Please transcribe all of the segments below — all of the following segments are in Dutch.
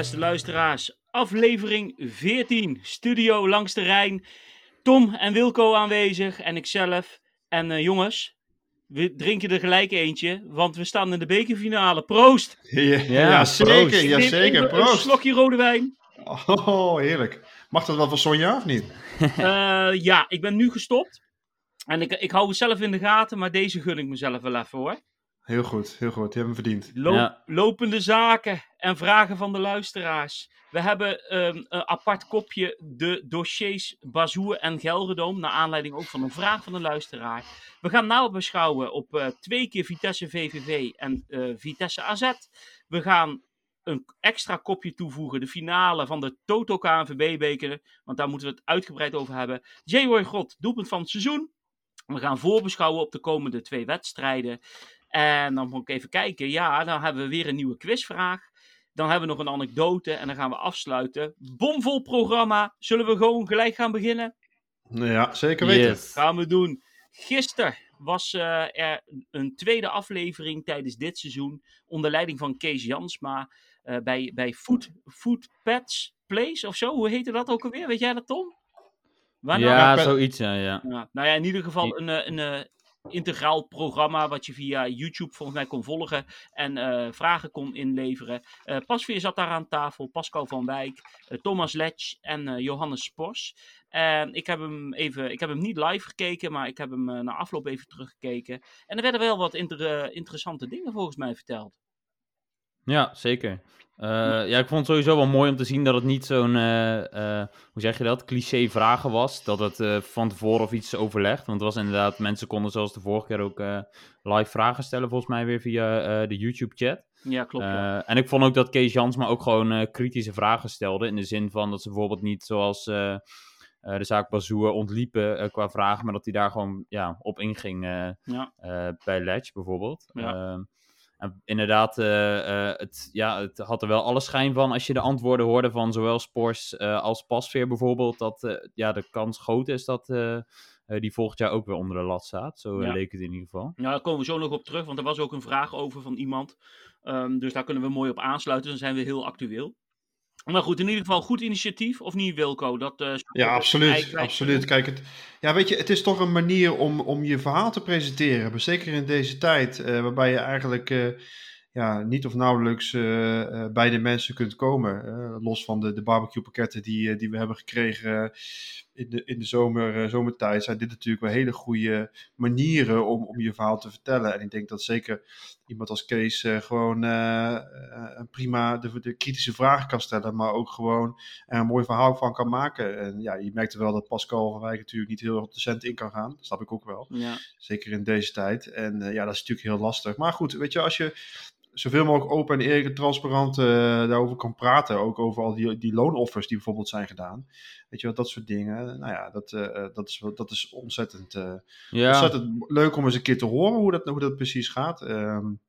Beste luisteraars. Aflevering 14. Studio langs de Rijn. Tom en Wilco aanwezig en ikzelf. En uh, jongens, we drinken er gelijk eentje, want we staan in de bekerfinale. Proost! Ja, zeker, ja, zeker. Proost! Een slokje rode wijn. Oh, heerlijk. Mag dat wel van Sonja of niet? Uh, ja, ik ben nu gestopt. En ik, ik hou het zelf in de gaten, maar deze gun ik mezelf wel even hoor. Heel goed, heel goed. Die hebben we verdiend. ja. Lopende zaken en vragen van de luisteraars. We hebben um, een apart kopje de dossiers Bazoer en Gelredome. Naar aanleiding ook van een vraag van een luisteraar. We gaan nou beschouwen op uh, twee keer Vitesse VVV en uh, Vitesse AZ. We gaan een extra kopje toevoegen. De finale van de Toto KNVB-beker. Want daar moeten we het uitgebreid over hebben. J. God, doelpunt van het seizoen. We gaan voorbeschouwen op de komende twee wedstrijden. En dan moet ik even kijken. Ja, dan hebben we weer een nieuwe quizvraag. Dan hebben we nog een anekdote en dan gaan we afsluiten. Bomvol programma. Zullen we gewoon gelijk gaan beginnen? Ja, zeker weten. Yes. Gaan we doen. Gisteren was uh, er een tweede aflevering tijdens dit seizoen. Onder leiding van Kees Jansma. Uh, bij, bij Food, Food Pets Place of zo. Hoe heette dat ook alweer? Weet jij dat, Tom? Waar ja, nou? zoiets, ja, ja. ja. Nou ja, in ieder geval een, een, een integraal programma wat je via YouTube volgens mij kon volgen en uh, vragen kon inleveren. Uh, Pasveer zat daar aan tafel, Pascal van Wijk, uh, Thomas Letch en Johannes Spors. En ik heb hem even, ik heb hem niet live gekeken, maar ik heb hem na afloop even teruggekeken. En er werden wel wat inter interessante dingen volgens mij verteld. Ja, zeker. Uh, ja, ik vond het sowieso wel mooi om te zien dat het niet zo'n, uh, uh, hoe zeg je dat, cliché vragen was. Dat het van tevoren of iets overlegd. Want het was inderdaad, mensen konden zoals de vorige keer ook live vragen stellen, volgens mij weer via de YouTube chat. Ja, klopt. Ja. En ik vond ook dat Kees Jansma ook gewoon kritische vragen stelde. In de zin van dat ze bijvoorbeeld niet zoals de zaak Bazoer ontliepen qua vragen. Maar dat hij daar gewoon ja, op inging ja. bij Ledge bijvoorbeeld. Ja. Ehm, en inderdaad, uh, uh, het, ja, het had er wel alle schijn van als je de antwoorden hoorde van zowel Spors uh, als Pasveer bijvoorbeeld, dat ja, de kans groot is dat die volgend jaar ook weer onder de lat staat. Zo ja. leek het in ieder geval. Ja, daar komen we zo nog op terug, want er was ook een vraag over van iemand. Um, dus daar kunnen we mooi op aansluiten, dan zijn we heel actueel. Maar goed, in ieder geval goed initiatief, of niet Wilco? Dat, uh, ja, absoluut. absoluut. Kijk, het, ja, weet je, het is toch een manier om, om je verhaal te presenteren. Zeker in deze tijd, uh, waarbij je eigenlijk uh, ja, niet of nauwelijks bij de mensen kunt komen. los van de, de barbecue pakketten die, die we hebben gekregen in de, in de zomer, zomertijd, zijn dit natuurlijk wel hele goede manieren om, om je verhaal te vertellen. En ik denk dat zeker iemand als Kees uh, gewoon uh, prima de, de, kritische vragen kan stellen, maar ook gewoon er een mooi verhaal van kan maken. En ja, je merkte wel dat Pascal van Wijk natuurlijk niet heel decent in kan gaan. Dat snap ik ook wel. Ja. Zeker in deze tijd. En ja, dat is natuurlijk heel lastig. Maar goed, weet je, als je zoveel mogelijk open en eerlijk en transparant uh, daarover kan praten. Ook over al die, die loonoffers die bijvoorbeeld zijn gedaan. Weet je wat, dat soort dingen. Nou ja, dat, uh, dat, is, dat is ontzettend, uh, ja. ontzettend leuk om eens een keer te horen hoe dat, hoe dat precies gaat. Um,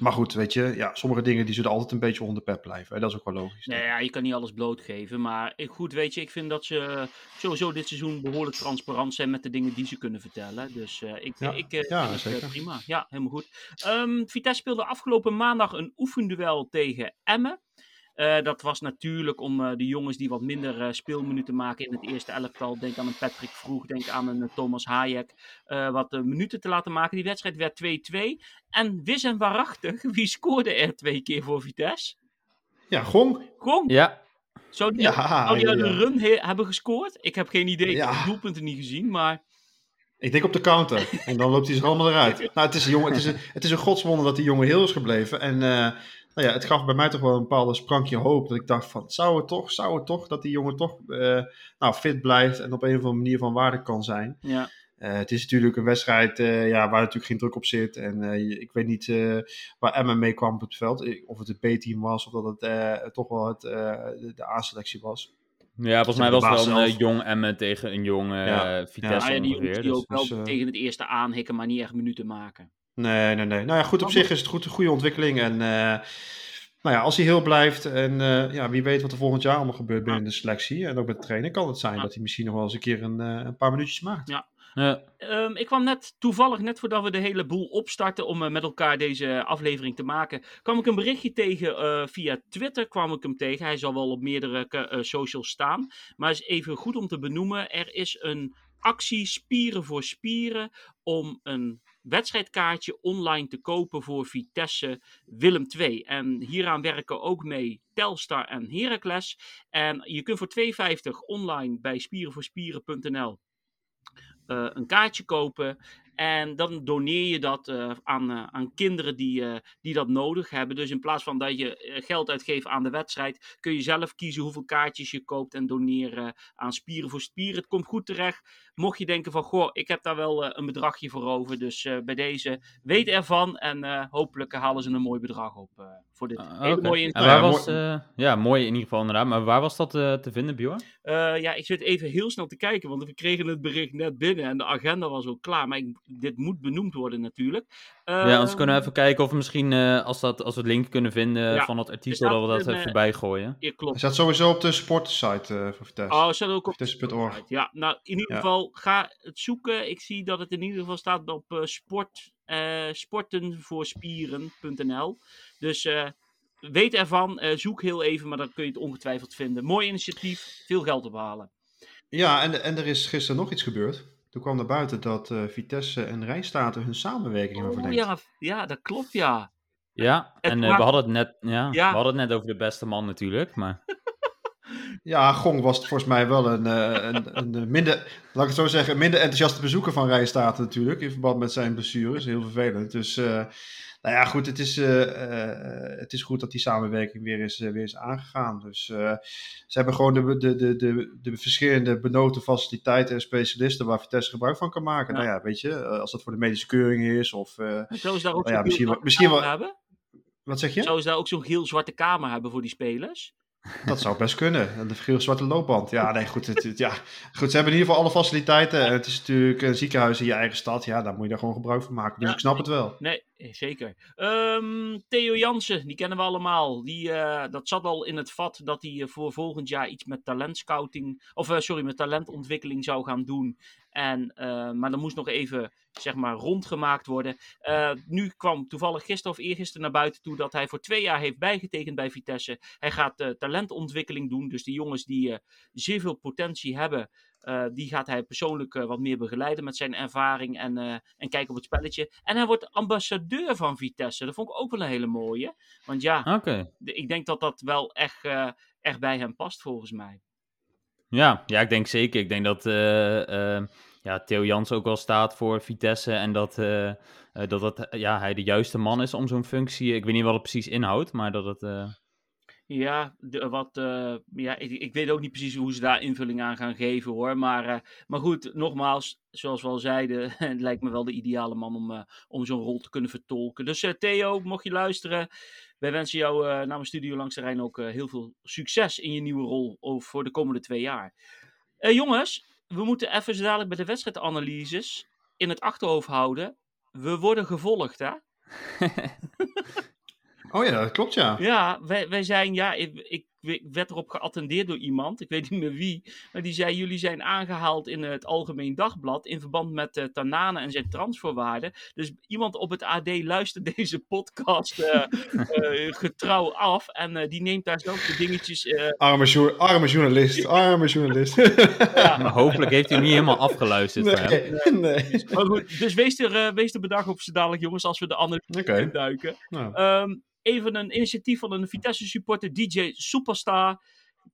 maar goed, weet je, ja, sommige dingen die zullen altijd een beetje onder pep blijven. Hè? Dat is ook wel logisch. Nee, ja, je kan niet alles blootgeven. Maar goed, weet je, ik vind dat ze sowieso dit seizoen behoorlijk transparant zijn met de dingen die ze kunnen vertellen. Dus uh, ik, ja, ik, uh, ja, ik zeker. prima. Ja, helemaal goed. Um, Vitesse speelde afgelopen maandag een oefenduel tegen Emmen. Uh, dat was natuurlijk om uh, de jongens die wat minder uh, speelminuten maken in het eerste elftal. Denk aan een Patrick Vroeg, denk aan een Thomas Hayek. wat minuten te laten maken. Die wedstrijd werd 2-2. En wis en waarachtig, wie scoorde er twee keer voor Vitesse? Ja, Gong. Gong? Ja. Zou die, ja, zou die ja, uit ja. een run he- hebben gescoord? Ik heb geen idee. Ik heb de doelpunten niet gezien, maar... Ik denk op de counter. En dan loopt hij zich allemaal eruit. nou, het is een, jongen, het is een, het is een godswonder dat die jongen heel is gebleven. En nou ja, het gaf bij mij toch wel een bepaalde sprankje hoop. Dat ik dacht van, zou het toch, zou het toch, dat die jongen toch uh, nou, fit blijft en op een of andere manier van waarde kan zijn. Ja. Uh, het is natuurlijk een wedstrijd uh, ja, waar natuurlijk geen druk op zit. En ik weet niet waar Emma mee kwam op het veld. Of het het B-team was of dat het toch wel het, de, de A-selectie was. Ja, volgens mij was het wel een jong Emmen tegen een jong ja. Vitesse. Ja, ja, die die ook dus, wel tegen het eerste aanhikken, maar niet echt minuten maken. Nee, nee, nee. Nou ja, goed, op zich is het goed, een goede ontwikkeling. En uh, nou ja, als hij heel blijft en uh, ja, wie weet wat er volgend jaar allemaal gebeurt binnen de selectie en ook met de trainer, kan het zijn dat hij misschien nog wel eens een keer een, uh, een paar minuutjes maakt. Ja. Ja. Ehm, ik kwam net, toevallig net voordat we de hele boel opstarten om met elkaar deze aflevering te maken, kwam ik een berichtje tegen via Twitter, kwam ik hem tegen. Hij zal wel op meerdere socials staan, maar is even goed om te benoemen. Er is een actie Spieren voor Spieren om een wedstrijdkaartje online te kopen voor Vitesse Willem 2. En hieraan werken ook mee Telstar en Heracles. En je kunt voor 2,50 online bij spierenvoorspieren.nl uh, een kaartje kopen. En dan doneer je dat uh, aan, uh, aan kinderen die, die dat nodig hebben. Dus in plaats van dat je geld uitgeeft aan de wedstrijd, kun je zelf kiezen hoeveel kaartjes je koopt en doneren aan Spieren voor Spieren. Het komt goed terecht. Mocht je denken van, goh, ik heb daar wel een bedragje voor over. Dus bij deze, weet ervan. En hopelijk halen ze een mooi bedrag op voor dit uh, hele mooie en waar was, Ja, mooi in ieder geval inderdaad. Maar waar was dat te vinden, Bjorn? ja, ik zit even heel snel te kijken, want we kregen het bericht net binnen en de agenda was ook klaar. Maar ik dit moet benoemd worden natuurlijk. ja, anders kunnen we even kijken of we misschien, uh, als, dat, als we het link kunnen vinden van het artikel, dat we dat even uh, bijgooien. Ja, klopt. Hij staat sowieso op de supportersite uh, van Vitesse. Oh, staat ook op de site. Ja, nou, in ieder ja. geval, ga het zoeken. Ik zie dat het in ieder geval staat op uh, sport, sportenvoorspieren.nl. Dus weet ervan, zoek heel even, maar dan kun je het ongetwijfeld vinden. Mooi initiatief, veel geld ophalen. Ja, en, en er is gisteren nog iets gebeurd. Toen kwam naar buiten dat uh, Vitesse en Rijnstaten hun samenwerking hebben verlengd. Ja, ja, dat klopt, ja. Ja, en uh, we, hadden het net, ja, ja, we hadden het net over de beste man natuurlijk, maar... ja, Gong was volgens mij wel een, uh, een, een, minder, laat ik het zo zeggen, minder enthousiaste bezoeker van Rijnstaten natuurlijk, in verband met zijn blessures. Heel vervelend. Dus nou ja, goed, het is, uh, uh, het is goed dat die samenwerking weer is, uh, weer is aangegaan. Dus ze hebben gewoon de, de, de, de, de verschillende benoten faciliteiten en specialisten waar Vitesse gebruik van kan maken. Ja. Nou ja, weet je, als dat voor de medische keuring is of... Is daar ook nou ja, misschien, misschien wel... Hebben? Wat zeg je? Zou ze daar ook zo'n geel-zwarte kamer hebben voor die spelers? Dat zou best kunnen. De geel zwarte loopband. Ja, nee, goed, het, ja. goed. Ze hebben in ieder geval alle faciliteiten. Het is natuurlijk een ziekenhuis in je eigen stad. Ja, daar moet je daar gewoon gebruik van maken. Dus ja, ik snap het wel. Nee, zeker. Um, Theo Jansen, die kennen we allemaal. Die, uh, dat zat al in het vat dat hij voor volgend jaar iets met talentscouting. Of sorry, met talentontwikkeling zou gaan doen. En, maar dan moest nog even zeg maar rondgemaakt worden. Nu kwam toevallig gisteren of eergisteren naar buiten toe dat hij voor twee jaar heeft bijgetekend bij Vitesse. Hij gaat talentontwikkeling doen. Dus de jongens die zeer veel potentie hebben, die gaat hij persoonlijk wat meer begeleiden met zijn ervaring en, en kijken op het spelletje. En hij wordt ambassadeur van Vitesse. Dat vond ik ook wel een hele mooie. Want ja, okay. ik denk dat dat wel echt, echt bij hem past volgens mij. Ja, ja, ik denk zeker. Ik denk dat uh, uh, ja, Theo Jans ook wel staat voor Vitesse en dat, uh, dat, dat ja, hij de juiste man is om zo'n functie. Ik weet niet wat het precies inhoudt, maar dat het. Ja, wat, ja ik, weet ook niet precies hoe ze daar invulling aan gaan geven hoor. Maar, maar goed, nogmaals, zoals we al zeiden, het lijkt me wel de ideale man om, om zo'n rol te kunnen vertolken. Dus Theo, mocht je luisteren, wij wensen jou namens Studio Langs de Rijn ook heel veel succes in je nieuwe rol voor de komende twee jaar. Jongens, we moeten even dadelijk bij de wedstrijdanalyses in het achterhoofd houden. We worden gevolgd, hè? oh ja, dat klopt ja. Ja, wij, wij zijn, ja, ik, ik ik werd erop geattendeerd door iemand, ik weet niet meer wie, maar die zei: Jullie zijn aangehaald in het Algemeen Dagblad in verband met uh, Tanane en zijn transferwaarde. Dus iemand op het AD luistert deze podcast uh, uh, getrouw af en die neemt daar zelf de dingetjes. Arme, jo arme, journalist, arme journalist. ja. Maar hopelijk heeft hij niet helemaal afgeluisterd. Nee, nee. nee. Maar goed, dus wees er, wees er bedacht op z'n dadelijk, jongens, als we de andere okay. induiken. Nou. Um, even een initiatief van een Vitesse supporter, DJ Superstar.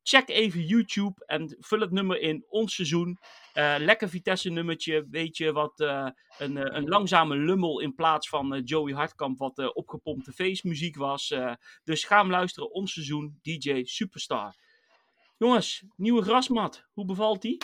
Check even YouTube en vul het nummer in ons seizoen. Uh, lekker Vitesse nummertje. Weet je wat? Uh, een, een langzame lummel in plaats van Joey Hartkamp, wat opgepompte feestmuziek was. dus ga hem luisteren. Ons seizoen, DJ Superstar. Jongens, nieuwe grasmat. Hoe bevalt die?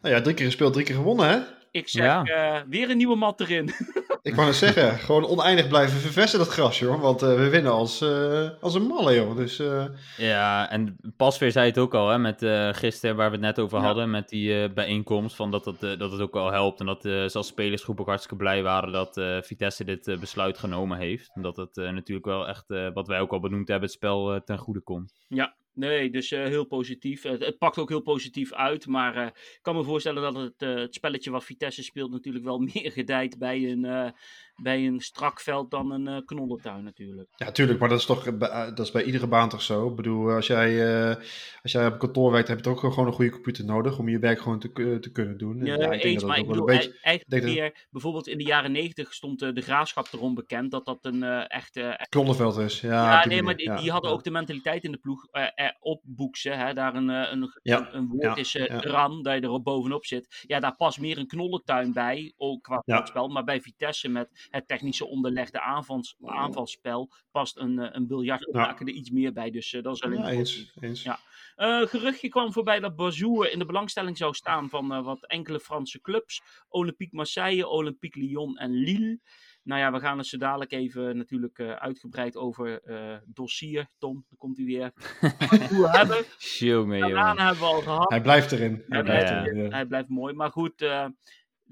Nou ja, drie keer gespeeld, drie keer gewonnen, hè? Ik zeg ja. weer een nieuwe mat erin. Ik wou het zeggen, gewoon oneindig blijven verversen dat gras, joh. Want uh, we winnen als, uh, als een malle, joh. Dus, uh... Ja, en Pasveer zei het ook al, hè, met gisteren waar we het net over ja. hadden, met die bijeenkomst, van dat, het, dat het ook wel helpt. En dat ze als spelersgroep ook hartstikke blij waren dat Vitesse dit besluit genomen heeft. En dat het natuurlijk wel echt, wat wij ook al benoemd hebben, het spel ten goede komt. Ja, Nee, dus uh, heel positief. Het, pakt ook heel positief uit. Maar uh, ik kan me voorstellen dat het, uh, het spelletje wat Vitesse speelt natuurlijk wel meer gedijt bij een, bij een strak veld dan een uh, knollentuin natuurlijk. Ja, tuurlijk, maar dat is toch dat is bij iedere baan toch zo? Ik bedoel, als jij, uh, als jij op kantoor werkt, heb je toch ook gewoon een goede computer nodig om je werk gewoon te, te kunnen doen. Ja, ja ik eens, maar ik bedoel, beetje, eigenlijk meer, bijvoorbeeld in de jaren negentig stond de graafschap erom bekend dat dat een echt... Knollenveld is, ja. Ja, nee, maar die, die hadden ook de mentaliteit in de ploeg op boeksen, hè, daar een, een, een, een woord is ran, dat je er op bovenop zit. Ja, daar past meer een knollentuin bij, ook qua spel, maar bij Vitesse met het technische onderlegde aanvals, aanvalspel past een, eh, een biljart ja. er iets meer bij. Dus uh, dat is alleen ja, eens, eens. Ja. Uh, geruchtje kwam voorbij dat Bazoer in de belangstelling zou staan van uh, wat enkele Franse clubs. Olympique Marseille, Olympique Lyon en Lille. Nou ja, we gaan het zo dadelijk even natuurlijk uh, uitgebreid over dossier. Tom, dan komt hij weer. Hoe hebben. Jongen, jongen. hebben we al gehad. Hij blijft erin. Hij, hij blijft, erin, ja. hij blijft mooi. Maar goed,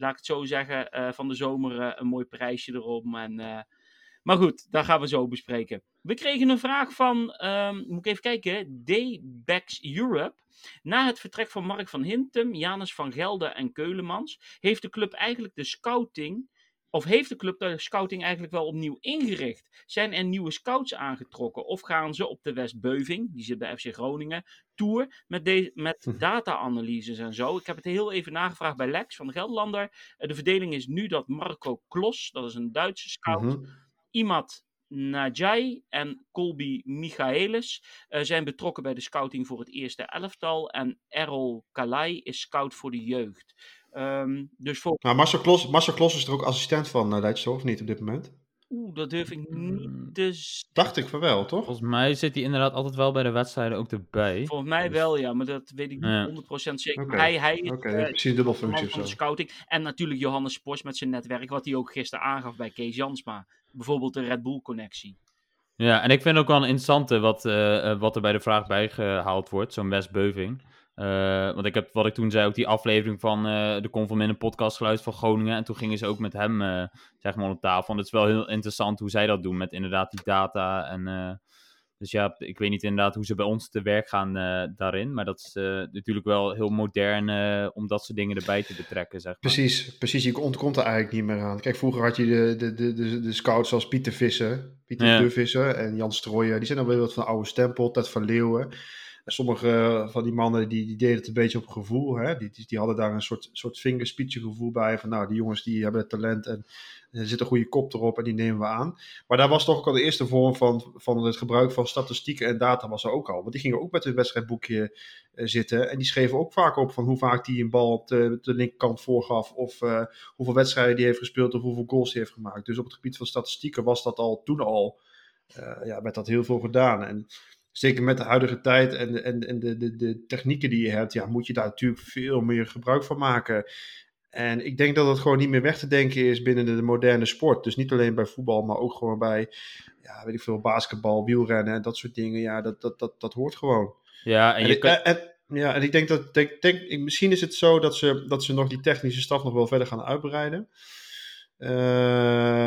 laat ik het zo zeggen, uh, van de zomer uh, een mooi prijsje erom. En, uh, maar goed, daar gaan we zo bespreken. We kregen een vraag van, um, moet ik even kijken, D-Backs Europe. Na het vertrek van Mark van Hintem, Janus van Gelder en Keulemans, heeft de club eigenlijk de scouting of heeft de club de scouting eigenlijk wel opnieuw ingericht? Zijn er nieuwe scouts aangetrokken? Of gaan ze op de Westbeuving, die zit bij FC Groningen, tour met, met hm. data-analyses en zo? Ik heb het heel even nagevraagd bij Lex van de Gelderlander. Eh, de verdeling is nu dat Marco Klos, dat is een Duitse scout, mm Imad Najai en Colby Michaelis uh, zijn betrokken bij de scouting voor het eerste elftal. En Errol Kalai is scout voor de jeugd. Um, dus voor... nou, Marcel, Klos, Marcel Klos is er ook assistent van uh, Leidse, of niet op dit moment? Oeh, dat durf ik niet te Dacht ik van wel, toch? Volgens mij zit hij inderdaad altijd wel bij de wedstrijden ook erbij. Volgens mij dus- wel, ja, maar dat weet ik niet 100% zeker. Okay. Hij, hij okay, uh, precies dubbel functie van de scouting. En natuurlijk Johannes Pors met zijn netwerk, wat hij ook gisteren aangaf bij Kees Jansma. Bijvoorbeeld de Red Bull-connectie. Ja, en ik vind ook wel een interessante wat, uh, wat er bij de vraag bijgehaald wordt, zo'n West Beuving. Uh, want ik heb, wat ik toen zei, ook die aflevering van uh, de Conforminder podcast geluid van Groningen. En toen gingen ze ook met hem, uh, zeg maar, op tafel. En het is wel heel interessant hoe zij dat doen met inderdaad die data. En, dus ja, ik weet niet inderdaad hoe ze bij ons te werk gaan daarin. Maar dat is natuurlijk wel heel modern om dat soort dingen erbij te betrekken, zeg maar. Precies, precies. Je ontkomt er eigenlijk niet meer aan. Kijk, vroeger had je de, de, de, de, de scouts zoals Pieter Visser, Pieter ja. de en Jan Strooijen. Die zijn dan weer wat van oude stempel, Ted van Leeuwen sommige van die mannen die, die deden het een beetje op gevoel. Hè? Die, die, hadden daar een soort, soort gevoel bij. Van nou, die jongens die hebben talent en er zit een goede kop erop en die nemen we aan. Maar daar was toch ook al de eerste vorm van, van het gebruik van statistieken en data was er ook al. Want die gingen ook met het wedstrijdboekje uh, zitten. En die schreven ook vaak op van hoe vaak die een bal op de, de linkerkant voorgaf. Of uh, hoeveel wedstrijden die heeft gespeeld of hoeveel goals die heeft gemaakt. Dus op het gebied van statistieken was dat al toen al, ja, werd dat heel veel gedaan. En zeker met de huidige tijd en, en, en de, de, de technieken die je hebt, ja, moet je daar natuurlijk veel meer gebruik van maken. En ik denk dat het gewoon niet meer weg te denken is binnen de, moderne sport. Dus niet alleen bij voetbal, maar ook gewoon bij, ja, weet ik veel, basketbal, wielrennen en dat soort dingen. Ja, dat, dat, dat, dat hoort gewoon. Ja, en, je kan... en, ja, en ik denk dat, denk, denk, misschien is het zo dat ze, dat ze nog die technische staf nog wel verder gaan uitbreiden. Uh,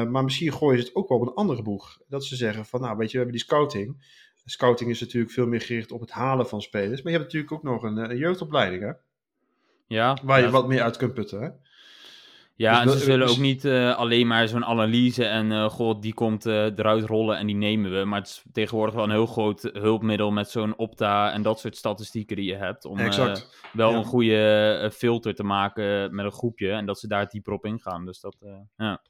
maar misschien gooien ze het ook wel op een andere boeg. Dat ze zeggen van, nou weet je, we hebben die scouting. Scouting is natuurlijk veel meer gericht op het halen van spelers. Maar je hebt natuurlijk ook nog een, eh, een jeugdopleiding, hè? Ja. Waar je wat meer uit kunt putten, hè? Ja, dus en ze zullen ook niet uh, alleen maar zo'n analyse en uh, god, die komt uh, eruit rollen en die nemen we. Maar het is tegenwoordig wel een heel groot hulpmiddel met zo'n opta en dat soort statistieken die je hebt. Om wel ja. een goede filter te maken met een groepje en dat ze daar dieper op ingaan. Dus dat, ja.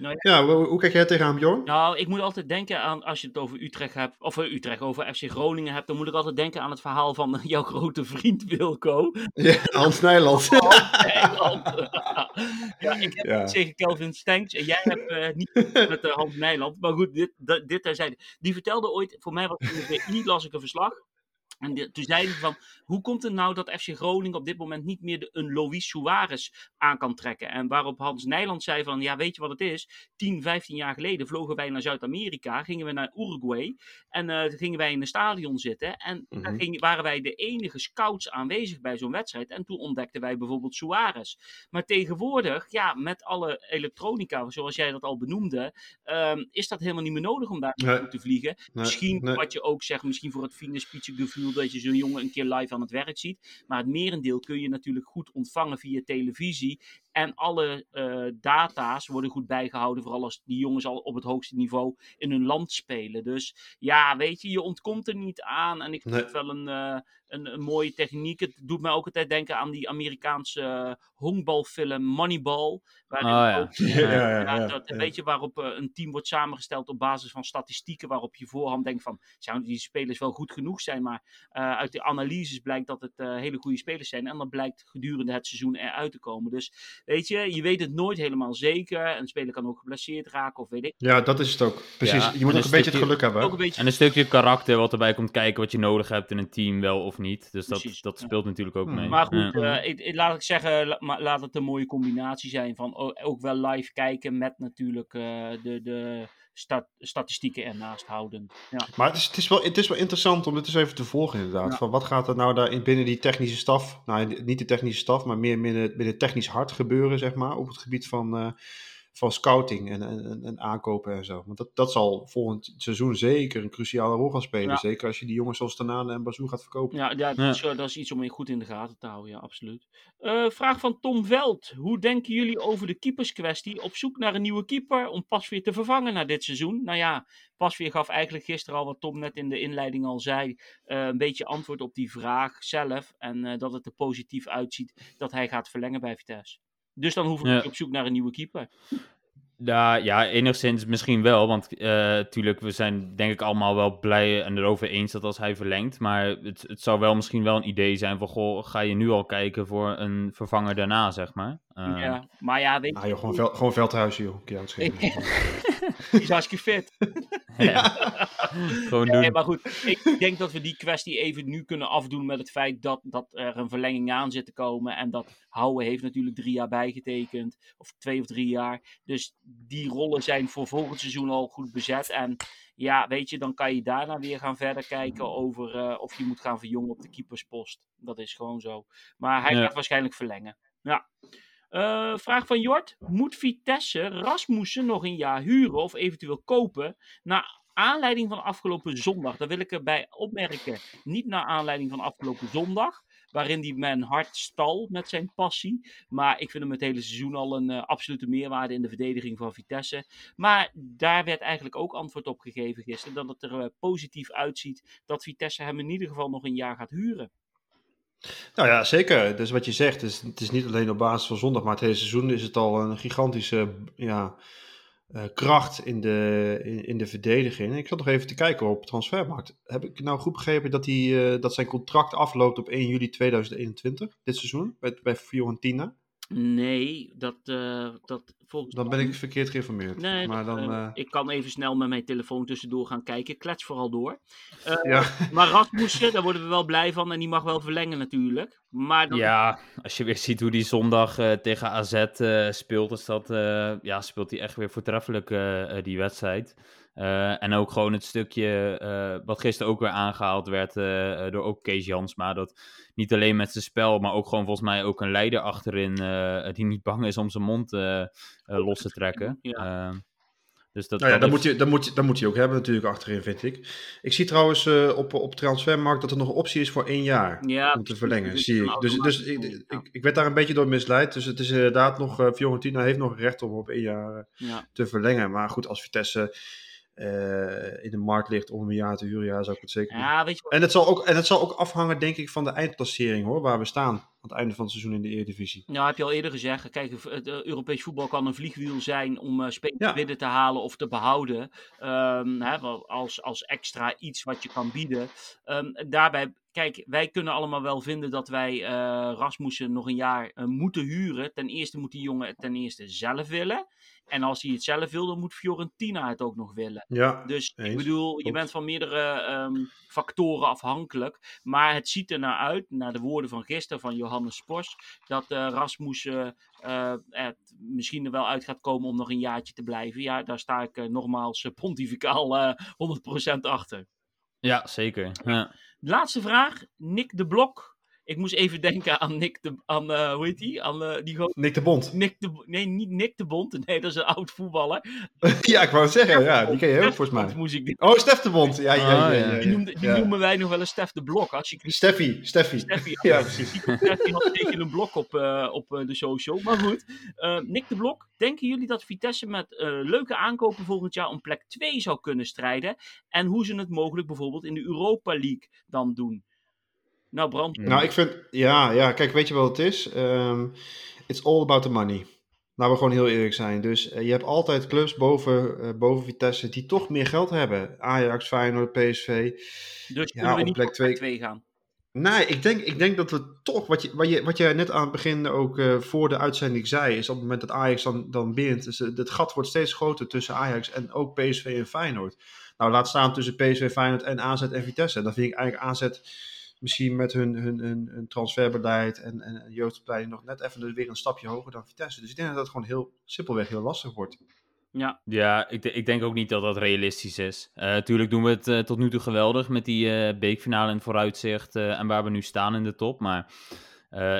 Nou, ja, hoe, hoe, kijk jij tegenaan, Bjorn? Nou, ik moet altijd denken aan, als je het over Utrecht hebt, of uh, Utrecht, over FC Groningen hebt, dan moet ik altijd denken aan het verhaal van uh, jouw grote vriend Wilco. Ja, Hans Nijland. Hans Nijland. ja, ik heb ja. tegen Kelvin Stenks en jij hebt uh, niet met Hans Nijland. Maar goed, dit, dit terzijde. Die vertelde ooit, voor mij was het in niet las ik een verslag, En toen zei hij van, hoe komt het nou dat FC Groningen op dit moment niet meer de, een Luis Suarez aan kan trekken? En waarop Hans Nijland zei van, ja weet je wat het is? 10, 15 jaar geleden vlogen wij naar Zuid-Amerika, gingen we naar Uruguay en uh, gingen wij in een stadion zitten. En mm -hmm. dan waren wij de enige scouts aanwezig bij zo'n wedstrijd. En toen ontdekten wij bijvoorbeeld Suarez. Maar tegenwoordig, ja, met alle elektronica, zoals jij dat al benoemde, um, is dat helemaal niet meer nodig om daar nee. te vliegen. Nee. Misschien, nee. wat je ook zegt, misschien voor het fine gevoel dat je zo'n jongen een keer live aan het werk ziet. Maar het merendeel kun je natuurlijk goed ontvangen via televisie. En alle uh, data's worden goed bijgehouden, vooral als die jongens al op het hoogste niveau in hun land spelen. Dus ja, weet je, je ontkomt er niet aan. En ik vind nee. het wel een, uh, een, een, mooie techniek. Het doet mij ook altijd denken aan die Amerikaanse uh, honkbalfilm Moneyball. Waarin oh, ja. ook, ja, ja, ja, dat, Weet je, waarop een team wordt samengesteld op basis van statistieken, waarop je voorhand denkt van, zouden die spelers wel goed genoeg zijn? Maar uit de analyses blijkt dat het hele goede spelers zijn. En dan blijkt gedurende het seizoen eruit te komen. Dus Weet je, je weet het nooit helemaal zeker. Een speler kan ook geblesseerd raken of weet ik. Ja, dat is het ook. Precies. Ja, je moet ook een, beetje het geluk hebben. Ook een beetje... En een stukje karakter wat erbij komt kijken wat je nodig hebt in een team, wel of niet. Dus dat, dat speelt natuurlijk ook mee. Maar goed, ja. uh, ik, ik, laat ik zeggen, la, laat het een mooie combinatie zijn van ook wel live kijken met natuurlijk uh, de, de stat statistieken ernaast houden. Ja. Maar het is, het, is wel, het is wel interessant om dit eens even te volgen inderdaad. Ja. Van wat gaat er nou daar in, binnen die technische staf, nou niet de technische staf, maar meer binnen, binnen technisch hart gebeuren, zeg maar, op het gebied van, uh, van scouting en, en, en, aankopen en zo. Want dat, dat zal volgend seizoen zeker een cruciale rol gaan spelen. Ja. Zeker als je die jongens zoals Tanane en Bazou gaat verkopen. Ja, ja, dat, Is, dat is iets om goed in de gaten te houden, ja, absoluut. Uh, vraag van Tom Veld. Hoe denken jullie over de keeperskwestie? Op zoek naar een nieuwe keeper om Pasveer te vervangen na dit seizoen? Nou ja, Pasveer gaf eigenlijk gisteren al, wat Tom net in de inleiding al zei, uh, een beetje antwoord op die vraag zelf. En uh, dat het er positief uitziet dat hij gaat verlengen bij Vitesse. Dus dan hoeven we ja. op zoek naar een nieuwe keeper. Ja, ja, enigszins misschien wel. Want natuurlijk, uh, we zijn denk ik allemaal wel blij en erover eens dat als hij verlengt. Maar het, het zou wel misschien wel een idee zijn van, goh, ga je nu al kijken voor een vervanger daarna, zeg maar. Uh, ja, maar ja, weet je... Ah, joh, gewoon, vel, gewoon veldhuisje, joh. Die is hartstikke fit. Ja. gewoon doen. Nee, maar goed, ik denk dat we die kwestie even nu kunnen afdoen met het feit dat, dat er een verlenging aan zit te komen. En dat Houwe heeft natuurlijk drie jaar bijgetekend. Of twee of drie jaar. Dus die rollen zijn voor volgend seizoen al goed bezet. En ja, weet je, dan kan je daarna weer gaan verder kijken over uh, of je moet gaan verjongen op de keeperspost. Dat is gewoon zo. Maar hij ja. gaat waarschijnlijk verlengen. Ja. Uh, vraag van Jort. Moet Vitesse Rasmussen nog een jaar huren of eventueel kopen? Naar aanleiding van afgelopen zondag. Daar wil ik erbij opmerken. Niet naar aanleiding van afgelopen zondag waarin hij mijn hart stal met zijn passie. Maar ik vind hem het hele seizoen al een uh, absolute meerwaarde in de verdediging van Vitesse. Maar daar werd eigenlijk ook antwoord op gegeven gisteren, dat het er uh, positief uitziet dat Vitesse hem in ieder geval nog een jaar gaat huren. Nou ja, zeker. Dus wat je zegt, is, het is niet alleen op basis van zondag, maar het hele seizoen is het al een gigantische ja, uh, kracht in de, in, de verdediging. Ik zat nog even te kijken op transfermarkt. Heb ik nou goed begrepen dat, hij, uh, dat zijn contract afloopt op 1 juli 2021, dit seizoen, bij, bij Fiorentina? Nee, dat, uh, dat volgens Dan ben ik verkeerd geïnformeerd. Nee, maar dat, dan, uh... ik kan even snel met mijn telefoon tussendoor gaan kijken. Klets vooral door. Uh, ja. Maar Rasmussen, daar worden we wel blij van. En die mag wel verlengen natuurlijk. Maar dan... Ja, als je weer ziet hoe die zondag tegen AZ speelt, is dat, ja, speelt hij echt weer voortreffelijk die wedstrijd. Uh, en ook gewoon het stukje uh, wat gisteren ook weer aangehaald werd uh, door ook Kees Jansma. Dat niet alleen met zijn spel, maar ook gewoon volgens mij ook een leider achterin die niet bang is om zijn mond los te trekken. Ja. dus dat, nou ja, dat, moet je, dat, moet je, dat moet je ook hebben natuurlijk achterin, vind ik. Ik zie trouwens op, op transfermarkt dat er nog een optie is voor één jaar ja, om te verlengen, zie ik. Dus, dus ik, ik, ik, werd daar een beetje door misleid. Dus het is inderdaad nog, Fiorentina heeft nog recht om op één jaar ja. te verlengen. Maar goed, als Vitesse uh, in de markt ligt om een jaar te huren, ja, zou ik het zeker ja, weet je en, het zal ook, en het zal ook afhangen, denk ik, van de eindklassering, hoor, waar we staan aan het einde van het seizoen in de Eredivisie. Ja, heb je al eerder gezegd. Kijk, het Europees voetbal kan een vliegwiel zijn om uh, spelers ja. binnen te halen of te behouden. Um, hè, als, als extra iets wat je kan bieden. Um, daarbij kijk, wij kunnen allemaal wel vinden dat wij uh, Rasmussen nog een jaar moeten huren. Ten eerste moet die jongen het ten eerste zelf willen. En als hij het zelf wil, dan moet Fiorentina het ook nog willen. Ja, dus ik bedoel, je bent van meerdere um, factoren afhankelijk. Maar het ziet er naar uit, naar de woorden van gisteren van Johannes Pors, dat uh, Rasmussen uh, het misschien er wel uit gaat komen om nog een jaartje te blijven. Ja, daar sta ik uh, nogmaals pontificaal 100% achter. Ja, zeker. Ja. Laatste vraag, Nick de Blok. Ik moest even denken aan Nick de... Aan, uh, hoe heet die? Aan, uh, die Nick de Bond. Nick de, nee, niet Nick de Bond. Nee, dat is een oud voetballer. ja, ik wou het zeggen. Ja, die ken je ook volgens mij. Moest ik Oh, Stef de Bond. Ja, ja, ja. ja, Die, noemde, die noemen wij nog wel een Stef de Blok. Als je... Steffi. Steffi. Steffi. Ja, precies. Steffi had tegen een blok op, uh, op de social. Maar goed. Nick de Blok. Denken jullie dat Vitesse met leuke aankopen volgend jaar om plek 2 zou kunnen strijden? En hoe ze het mogelijk bijvoorbeeld in de Europa League dan doen? Nou, Brand. Nou, ik vind, ja, ja, kijk, weet je wat het is? Um, it's all about the money. Laten we gewoon heel eerlijk zijn. Dus uh, je hebt altijd clubs boven, uh, boven Vitesse die toch meer geld hebben. Ajax, Feyenoord, PSV. Dus ja, we niet plek 2 gaan? Nee, ik denk, ik denk dat we toch, wat je, wat, je, wat jij net aan het begin ook uh, voor de uitzending zei, is op het moment dat Ajax dan, dan wint, is het gat wordt steeds groter tussen Ajax en ook PSV en Feyenoord. Nou, laat staan tussen PSV, Feyenoord en AZ en Vitesse. En dan vind ik eigenlijk AZ misschien met hun, hun, hun, hun transferbeleid en, en jeugdopleiding nog net even weer een stapje hoger dan Vitesse. Dus ik denk dat het gewoon heel simpelweg heel lastig wordt. Ja, ja ik, ik denk ook niet dat dat realistisch is. Natuurlijk uh, doen we het uh, tot nu toe geweldig met die uh, beekfinale in vooruitzicht en waar we nu staan in de top. Maar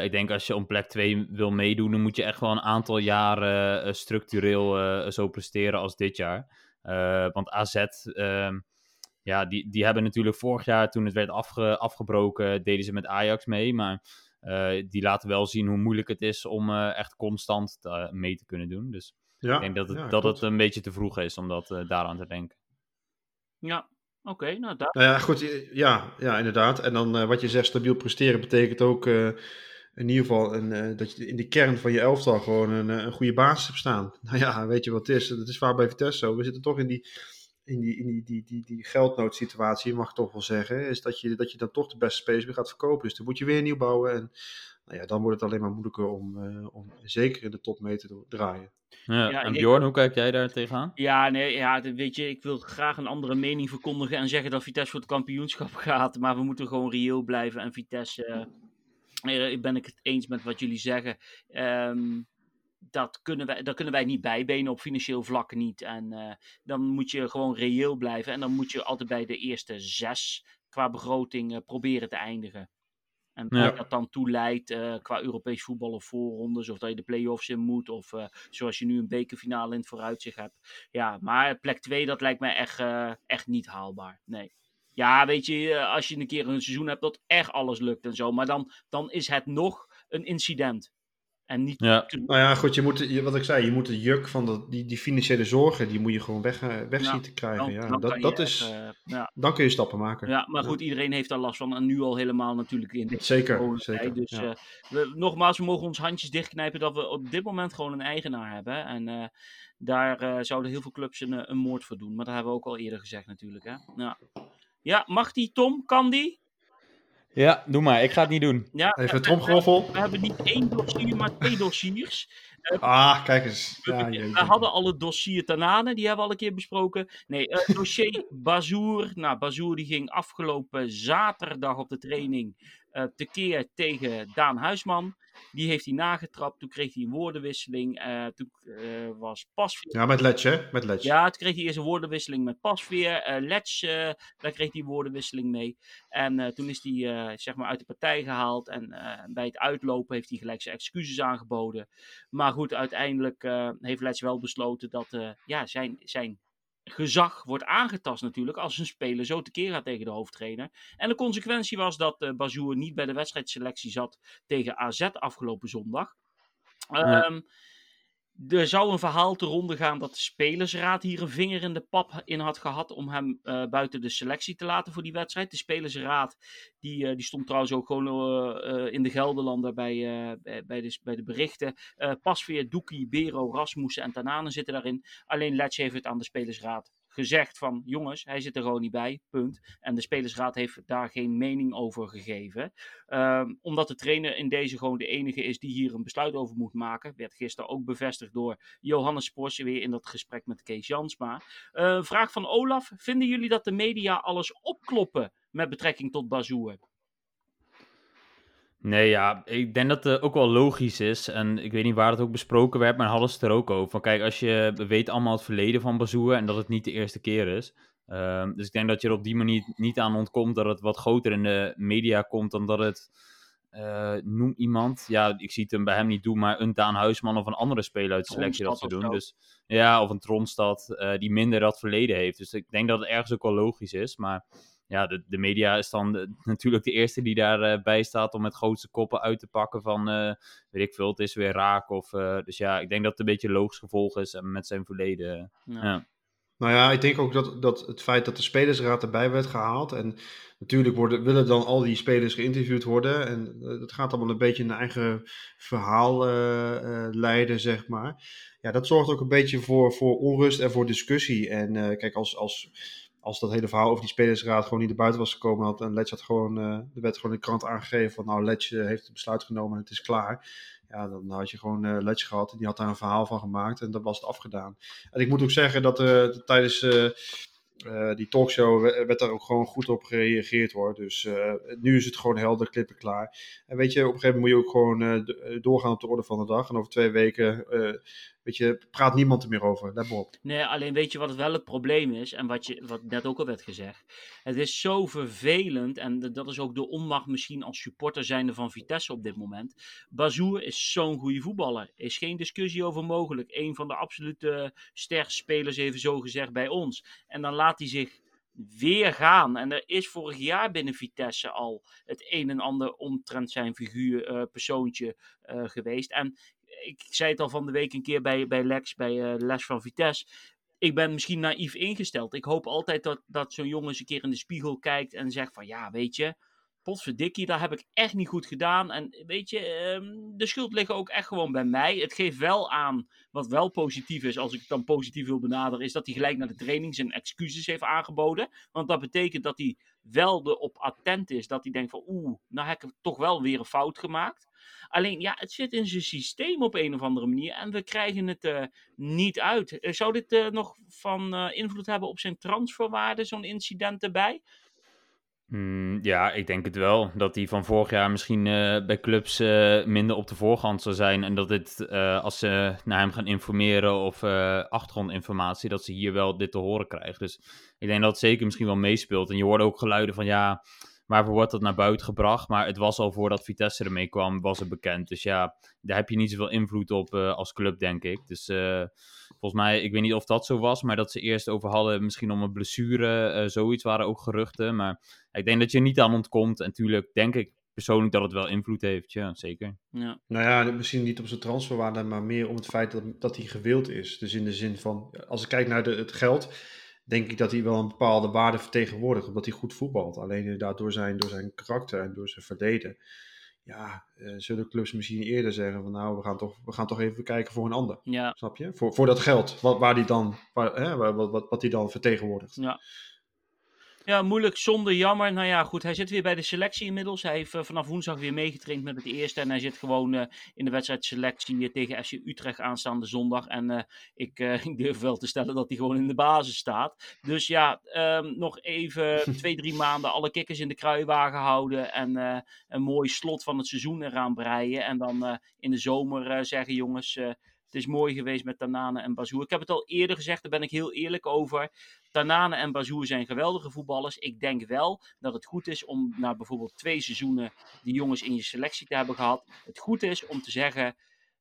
ik denk als je om plek 2 wil meedoen, dan moet je echt wel een aantal jaren structureel zo presteren als dit jaar. want AZ ehm, ja, die, die hebben natuurlijk vorig jaar, toen het werd afge, afgebroken, deden ze met Ajax mee. Maar uh, die laten wel zien hoe moeilijk het is om uh, echt constant uh, mee te kunnen doen. Dus ja, ik denk dat het, ja, dat het een beetje te vroeg is om dat daaraan te denken. Ja, oké. Okay, nou, daar... nou ja, goed. Ja, ja inderdaad. En dan wat je zegt, stabiel presteren, betekent ook in ieder geval een, dat je in de kern van je elftal gewoon een, een goede basis hebt staan. Nou ja, weet je wat het is? Dat is waar bij Vitesse zo. We zitten toch in die in die, in die, die, die, die geldnoodsituatie, mag ik toch wel zeggen, is dat je, dat je dan toch de beste spelers weer gaat verkopen. Dus dan moet je weer nieuw bouwen. En nou ja, dan wordt het alleen maar moeilijker om, uh, om zeker in de top mee te draaien. Ja, ja en Bjorn, hoe kijk jij daar tegenaan? Ja, nee, ja, weet je, ik wil graag een andere mening verkondigen en zeggen dat Vitesse voor het kampioenschap gaat. Maar we moeten gewoon reëel blijven. En Vitesse, uh, ben ik het eens met wat jullie zeggen. Um, dat kunnen, wij, dat kunnen wij niet bijbenen op financieel vlak niet. En uh, dan moet je gewoon reëel blijven. En dan moet je altijd bij de eerste zes qua begroting uh, proberen te eindigen. En ja. dat dan toe leidt uh, qua Europees voetbal of voorrondes, of dat je de play-offs in moet, of zoals je nu een bekerfinale in het vooruitzicht hebt. Ja, maar plek 2, dat lijkt mij echt, echt niet haalbaar. Nee. Ja, weet je, als je een keer een seizoen hebt dat echt alles lukt en zo, maar dan, dan is het nog een incident. En niet... Ja. Nou ja, goed, je moet, wat ik zei, je moet de juk van de, die, die financiële zorgen, die moet je gewoon weg, eh, weg zien te krijgen. Dan, ja, dan dat, dat is, uh, ja. dan kun je stappen maken. Ja, maar goed, iedereen heeft daar last van en nu al helemaal natuurlijk in. Zeker, zeker. Dus ja. uh, we, nogmaals, we mogen ons handjes dichtknijpen dat we op dit moment gewoon een eigenaar hebben. En daar zouden heel veel clubs een, een moord voor doen. Maar dat hebben we ook al eerder gezegd natuurlijk. Hè? Ja. ja, mag die Tom? Kan die? Ja, doe maar. Ik ga het niet doen. Ja, Even een tromgeroffel. We, we, hebben niet één dossier, maar twee dossiers. Uh, ah, kijk eens. Ja, we, we hadden al het dossier Tanane, die hebben we al een keer besproken. Nee, uh, dossier Bazoer. Nou, Bazoer die ging afgelopen zaterdag op de training tekeer tegen Daan Huisman. Die heeft hij nagetrapt. Toen kreeg hij een woordenwisseling. Uh, toen uh, was Pasveer. Ja, met Letje. Met Letje. Ja, toen kreeg hij eerst een woordenwisseling met Pasveer. Uh, Letje, daar kreeg hij een woordenwisseling mee. En toen is hij zeg maar uit de partij gehaald. En bij het uitlopen heeft hij gelijk zijn excuses aangeboden. Maar goed, uiteindelijk heeft Letje wel besloten dat ja, zijn, zijn gezag wordt aangetast natuurlijk als een speler zo tekeer gaat tegen de hoofdtrainer. En de consequentie was dat uh, Bazoer niet bij de wedstrijdselectie zat tegen AZ afgelopen zondag. Ja. Er zou een verhaal te ronde gaan dat de spelersraad hier een vinger in de pap in had gehad om hem uh, buiten de selectie te laten voor die wedstrijd. De spelersraad die, uh, die stond trouwens ook gewoon uh, in de Gelderlander bij, bij, de, bij de berichten. Pasveer, Doekie, Bero, Rasmussen en Tanane zitten daarin. Alleen Letje heeft het aan de spelersraad gezegd van jongens, hij zit er gewoon niet bij, punt. En de spelersraad heeft daar geen mening over gegeven. Ehm, omdat de trainer in deze gewoon de enige is die hier een besluit over moet maken. Werd gisteren ook bevestigd door Johannes Porsche weer in dat gesprek met Kees Jansma. Uh, vraag van Olaf, vinden jullie dat de media alles opkloppen met betrekking tot Bazoer? Nee, ja, ik denk dat het ook wel logisch is. En ik weet niet waar het ook besproken werd, maar hadden ze het er ook over. Van kijk, als je weet allemaal het verleden van Bazoer en dat het niet de eerste keer is. Ehm, dus ik denk dat je er op die manier niet aan ontkomt dat het wat groter in de media komt dan dat het. Uh, noem iemand. Ja, ik zie het hem bij hem niet doen, maar een Daan Huisman of een andere speler uit de selectie dat ze doen. Dus, ja, of een Tronstad uh, die minder dat verleden heeft. Dus ik denk dat het ergens ook wel logisch is. Maar ja, de, de media is dan natuurlijk de eerste die daarbij uh, staat om met grootste koppen uit te pakken van, uh, weet ik veel, het is weer raak. Of, uh, dus ja, ik denk dat het een beetje een logisch gevolg is met zijn verleden. Ja. ja. Nou ja, ik denk ook dat, dat het feit dat de spelersraad erbij werd gehaald. En natuurlijk worden, willen dan al die spelers geïnterviewd worden. En dat gaat allemaal een beetje een eigen verhaal leiden, zeg maar. Ja, dat zorgt ook een beetje voor, voor onrust en voor discussie. En kijk, als, als als dat hele verhaal over die spelersraad gewoon niet naar buiten was gekomen, had en Letje had gewoon, er werd gewoon in de krant aangegeven van nou, Letje heeft het besluit genomen en het is klaar. Ja, dan had je gewoon uh, Letje gehad en die had daar een verhaal van gemaakt en dat was het afgedaan. En ik moet ook zeggen dat uh, tijdens die talkshow werd daar ook gewoon goed op gereageerd hoor. Dus nu is het gewoon helder, klippen klaar. En weet je, op een gegeven moment moet je ook gewoon doorgaan op de orde van de dag. En over twee weken, weet je, praat niemand er meer over. Let maar. Nee, alleen weet je wat wel het probleem is. En wat, je, wat net ook al werd gezegd. Het is zo vervelend. En dat is ook de onmacht misschien als supporter zijnde van Vitesse op dit moment. Bazoer is zo'n goede voetballer. Er is geen discussie over mogelijk. Een van de absolute sterkste spelers, even zo gezegd, bij ons. En dan laat hij zich weer gaan. En er is vorig jaar binnen Vitesse al het een en ander omtrent zijn figuur, uh, persoontje uh, geweest. En ik zei het al van de week een keer bij, bij Lex, bij uh, Les van Vitesse. Ik ben misschien naïef ingesteld. Ik hoop altijd dat, dat zo'n jongen eens een keer in de spiegel kijkt en zegt van ja, weet je, potverdikkie, daar heb ik echt niet goed gedaan. En weet je, ehm, de schuld ligt ook echt gewoon bij mij. Het geeft wel aan, wat wel positief is, als ik het dan positief wil benaderen, is dat hij gelijk naar de training zijn excuses heeft aangeboden. Want dat betekent dat hij wel erop attent is, dat hij denkt van oeh, nou heb ik toch wel weer een fout gemaakt. Alleen ja, het zit in zijn systeem op een of andere manier en we krijgen het uh, niet uit. Zou dit uh, nog van invloed hebben op zijn transferwaarde, zo'n incident erbij? Mm, ja, ik denk het wel. Dat hij van vorig jaar misschien uh, bij clubs uh, minder op de voorgrond zou zijn. En dat dit, uh, als ze naar hem gaan informeren of achtergrondinformatie, dat ze hier wel dit te horen krijgen. Dus ik denk dat het zeker misschien wel meespeelt. En je hoorde ook geluiden van ja, waarvoor wordt dat naar buiten gebracht? Maar het was al voordat Vitesse ermee kwam, was het bekend. Dus ja, daar heb je niet zoveel invloed op als club, denk ik. Dus volgens mij, ik weet niet of dat zo was, maar dat ze eerst over hadden misschien om een blessure, zoiets waren ook geruchten. Maar ik denk dat je niet aan ontkomt. En natuurlijk denk ik persoonlijk dat het wel invloed heeft. Ja, zeker. Ja. Nou ja, misschien niet op zijn transferwaarde, maar meer om het feit dat, dat hij gewild is. Dus in de zin van, als ik kijk naar de, het geld, denk ik dat hij wel een bepaalde waarde vertegenwoordigt. Omdat hij goed voetbalt. Alleen inderdaad door zijn, door zijn karakter en door zijn verleden. Ja, uh, zullen clubs misschien eerder zeggen van nou, we gaan toch, we gaan toch even kijken voor een ander. Ja. Snap je? Voor, voor dat geld, wat, waar die dan, waar, hè, wat, wat, wat die dan vertegenwoordigt. Ja. Ja, moeilijk, zonde, jammer. Nou ja, goed, hij zit weer bij de selectie inmiddels. Hij heeft uh, vanaf woensdag weer meegetraind met het eerste. En hij zit gewoon uh, in de wedstrijd selectie tegen FC Utrecht aanstaande zondag. En uh, ik, ik, durf wel te stellen dat hij gewoon in de basis staat. Dus ja, um, nog even twee, drie maanden alle kikkers in de kruiwagen houden. En een mooi slot van het seizoen eraan breien. En dan in de zomer zeggen, jongens het is mooi geweest met Tanane en Bazoer. Ik heb het al eerder gezegd, daar ben ik heel eerlijk over. Tanane en Bazoer zijn geweldige voetballers. Ik denk wel dat het goed is om na bijvoorbeeld twee seizoenen die jongens in je selectie te hebben gehad. Het goed is om te zeggen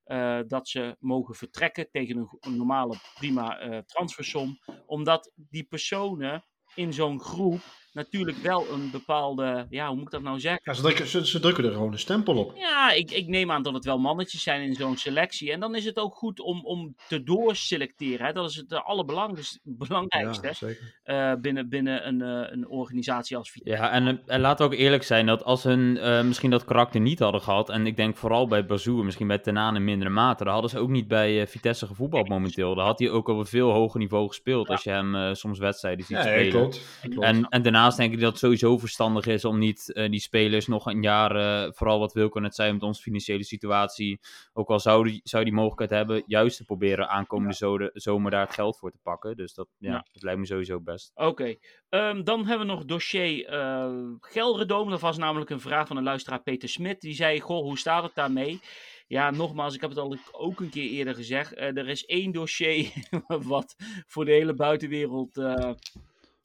uh, dat ze mogen vertrekken tegen een, normale prima uh, transfersom. Omdat die personen in zo'n groep natuurlijk wel een bepaalde, ja, hoe moet ik dat nou zeggen? Ja, ze, drukken, ze, ze drukken er gewoon een stempel op. Ja, ik, ik neem aan dat het wel mannetjes zijn in zo'n selectie. En dan is het ook goed om, om te doorselecteren. Hè? Dat is het allerbelangrijkste ja, uh, binnen, binnen een, uh, een organisatie als Vitesse. Ja, en, en laten we ook eerlijk zijn dat als hun uh, misschien dat karakter niet hadden gehad, en ik denk vooral bij Bazoer, misschien bij Tenan in mindere mate, dan hadden ze ook niet bij Vitesse gevoetbald momenteel. Dan had hij ook op een veel hoger niveau gespeeld ja. als je hem soms wedstrijden ziet spelen. Klopt, klopt. En, en daarnaast denk ik dat het sowieso verstandig is om niet die spelers nog een jaar, vooral wat Wilco net zei, met onze financiële situatie, ook al zou die, zou die mogelijkheid hebben, juist te proberen aankomende ja. zomer daar het geld voor te pakken. Dus dat, ja, ja. dat lijkt me sowieso best. Oké, okay. um, dan hebben we nog dossier uh, Gelredoom. Dat was namelijk een vraag van een luisteraar Peter Smit. Die zei, goh, hoe staat het daarmee? Ja, nogmaals, ik heb het al ook een keer eerder gezegd. Er is één dossier wat voor de hele buitenwereld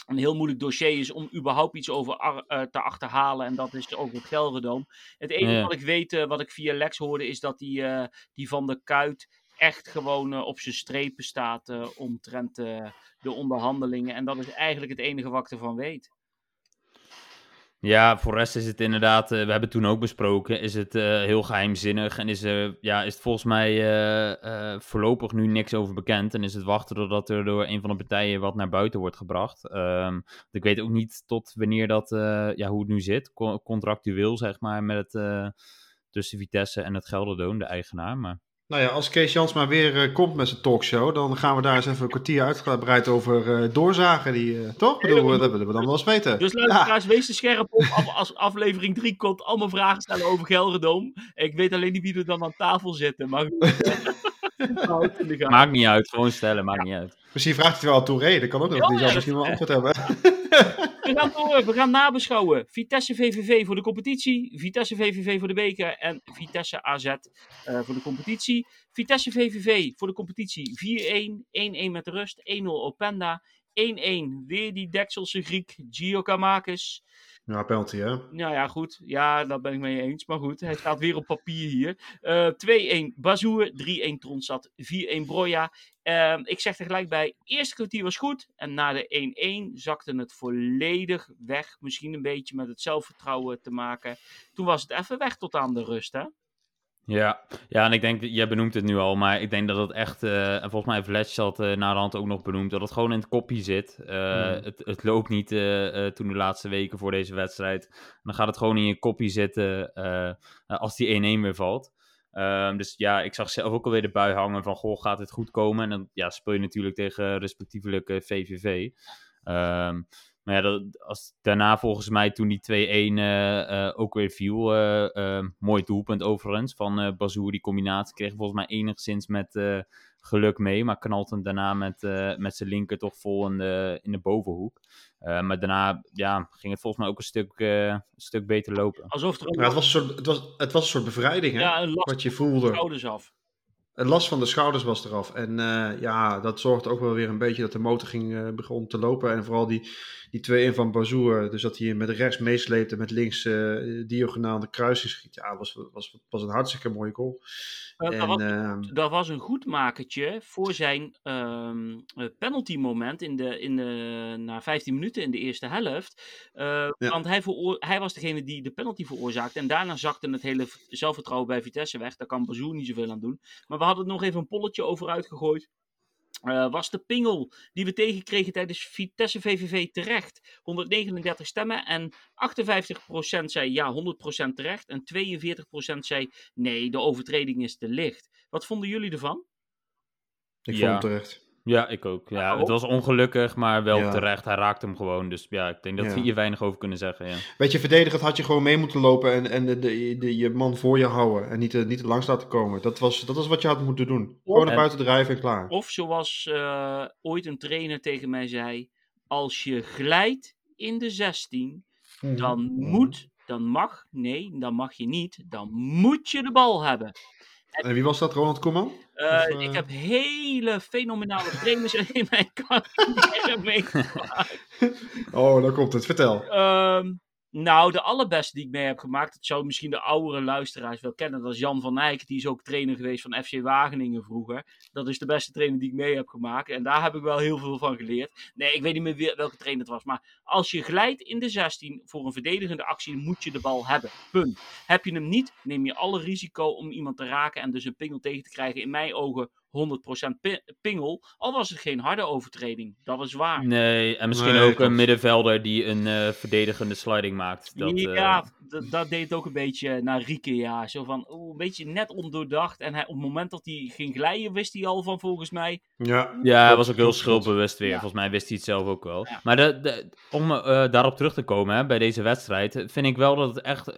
een heel moeilijk dossier is om überhaupt iets over uh, te achterhalen. En dat is over het Gelredoom. Het enige ja. wat ik weet, uh, wat ik via Lex hoorde, is dat die, uh, die van de Kuit echt gewoon op zijn strepen staat omtrent de onderhandelingen. En dat is eigenlijk het enige wat ik ervan weet. Ja, voor de rest is het inderdaad, uh, we hebben toen ook besproken, is het uh, heel geheimzinnig en is, er, ja, is het volgens mij uh, voorlopig nu niks over bekend. En is het wachten totdat er door een van de partijen wat naar buiten wordt gebracht. Um, ik weet ook niet tot wanneer dat, ja, hoe het nu zit, Co contractueel zeg maar, met het, tussen Vitesse en het Gelderdoom, de eigenaar. Maar... Nou ja, als Kees Jans maar weer uh, komt met zijn talkshow, dan gaan we daar eens even een kwartier uitgebreid over uh, doorzagen. Die, uh, toch? Bedoel, dat willen we dan wel eens weten. Dus luisteraars, ja. wees er scherp op. Als aflevering 3 komt, allemaal vragen stellen over Gelderdoom. Ik weet alleen niet wie er dan aan tafel zitten. Maar... maakt niet uit, gewoon stellen, maakt ja. niet uit. Misschien vraagt hij wel aan Touré, dat kan ook nog. Ja, die zal misschien wel antwoord hebben. We gaan door, we gaan nabeschouwen. Vitesse VVV voor de competitie, Vitesse VVV voor de beker en Vitesse AZ uh, voor de competitie. Vitesse VVV voor de competitie 4-1, 1-1 met de rust, 1-0 Openda, 1-1 weer die Dekselse Griek Giokamakis. Ja, penalty hè? Nou ja, goed. Ja, dat ben ik mee eens. Maar goed, hij staat weer op papier hier. Uh, 2-1 Bazoer, 3-1 Tronsat, 4-1 Broja. Uh, ik zeg er gelijk bij, eerste kwartier was goed. En na de 1-1 zakte het volledig weg. Misschien een beetje met het zelfvertrouwen te maken. Toen was het even weg tot aan de rust, hè? Ja, ja, en ik denk, jij benoemt het nu al, maar ik denk dat het echt, uh, en volgens mij heeft Letch dat uh, na de hand ook nog benoemd, dat het gewoon in het kopje zit. Uh, mm. het, het loopt niet toen de laatste weken voor deze wedstrijd. Dan gaat het gewoon in je kopje zitten als die 1-1 weer valt. Um, dus ja, ik zag zelf ook alweer de bui hangen van, goh, gaat het goed komen? En dan ja, speel je natuurlijk tegen respectievelijk VVV. Um, maar ja, dat, als, daarna volgens mij toen die 2-1 uh, uh, ook weer viel. Uh, mooi doelpunt overigens van uh, Bazoer. Die combinatie kreeg volgens mij enigszins met geluk mee. Maar knalt hem daarna met, met zijn linker toch vol in de, in de bovenhoek. maar daarna ja, ging het volgens mij ook een stuk, een stuk beter lopen. Alsof er ja, het, was een soort, het, was, het was een soort bevrijding hè? Ja, een wat je voelde. schouders af. Het last van de schouders was eraf. En uh, ja, dat zorgde ook wel weer een beetje dat de motor ging, uh, begon te lopen. En vooral die, die 2-1 van Bazoer, dus dat hij met rechts meesleepte, met links uh, diagonaal de kruising schiet. Ja, was, was, was een hartstikke mooie goal. En, dat, was, een goed makertje voor zijn uh, penalty moment in de, in de, na 15 minuten in de eerste helft. Ja. Want hij, hij, was degene die de penalty veroorzaakte. En daarna zakte het hele zelfvertrouwen bij Vitesse weg. Daar kan Bazoer niet zoveel aan doen. Maar we hadden nog even een polletje over uitgegooid. Uh, was de pingel die we tegenkregen tijdens Vitesse VVV terecht. 139 stemmen en 58% zei ja, 100% terecht. En 42% zei nee, de overtreding is te licht. Wat vonden jullie ervan? Ik ja. vond hem terecht. Ja, ik ook. Ja, oh. Het was ongelukkig, maar wel ja. terecht. Hij raakte hem gewoon. Dus ja, ik denk dat ja. we hier weinig over kunnen zeggen. Ja. Weet je, verdedigend had je gewoon mee moeten lopen en, en de, de, de, je man voor je houden. En niet, te, niet te langs laten komen. Dat was, dat was wat je had moeten doen. Gewoon naar buiten drijven en klaar. Of zoals uh, ooit een trainer tegen mij zei: Als je glijdt in de 16, mm. dan moet, dan mag, nee, dan mag je niet, dan moet je de bal hebben. En wie was dat, Ronald Koeman? Uh, of. Ik heb hele fenomenale trainers in mijn carrière meegemaakt. oh, dan komt het. Vertel. Uh, Nou, de allerbeste die ik mee heb gemaakt, dat zou misschien de oudere luisteraars wel kennen. Dat is Jan van Eyck, die is ook trainer geweest van FC Wageningen vroeger. Dat is de beste trainer die ik mee heb gemaakt. En daar heb ik wel heel veel van geleerd. Nee, ik weet niet meer welke trainer het was. Maar als je glijdt in de 16 voor een verdedigende actie, moet je de bal hebben. Punt. Heb je hem niet, neem je alle risico om iemand te raken en dus een pingel tegen te krijgen. In mijn ogen 100% pingel. Al was het geen harde overtreding. Dat is waar. Nee, en misschien ook een middenvelder die een uh, verdedigende sliding maakt. Dat, ja, uh... dat deed ook een beetje naar Rieke. Ja. Zo van, oh, een beetje net ondoordacht. En hij, op het moment dat hij ging glijden, wist hij al van volgens mij. Ja, ja hij was ook heel schuldbewust weer. Volgens mij wist hij het zelf ook wel. Maar de, de, om uh, daarop terug te komen hè, bij deze wedstrijd, vind ik wel dat het echt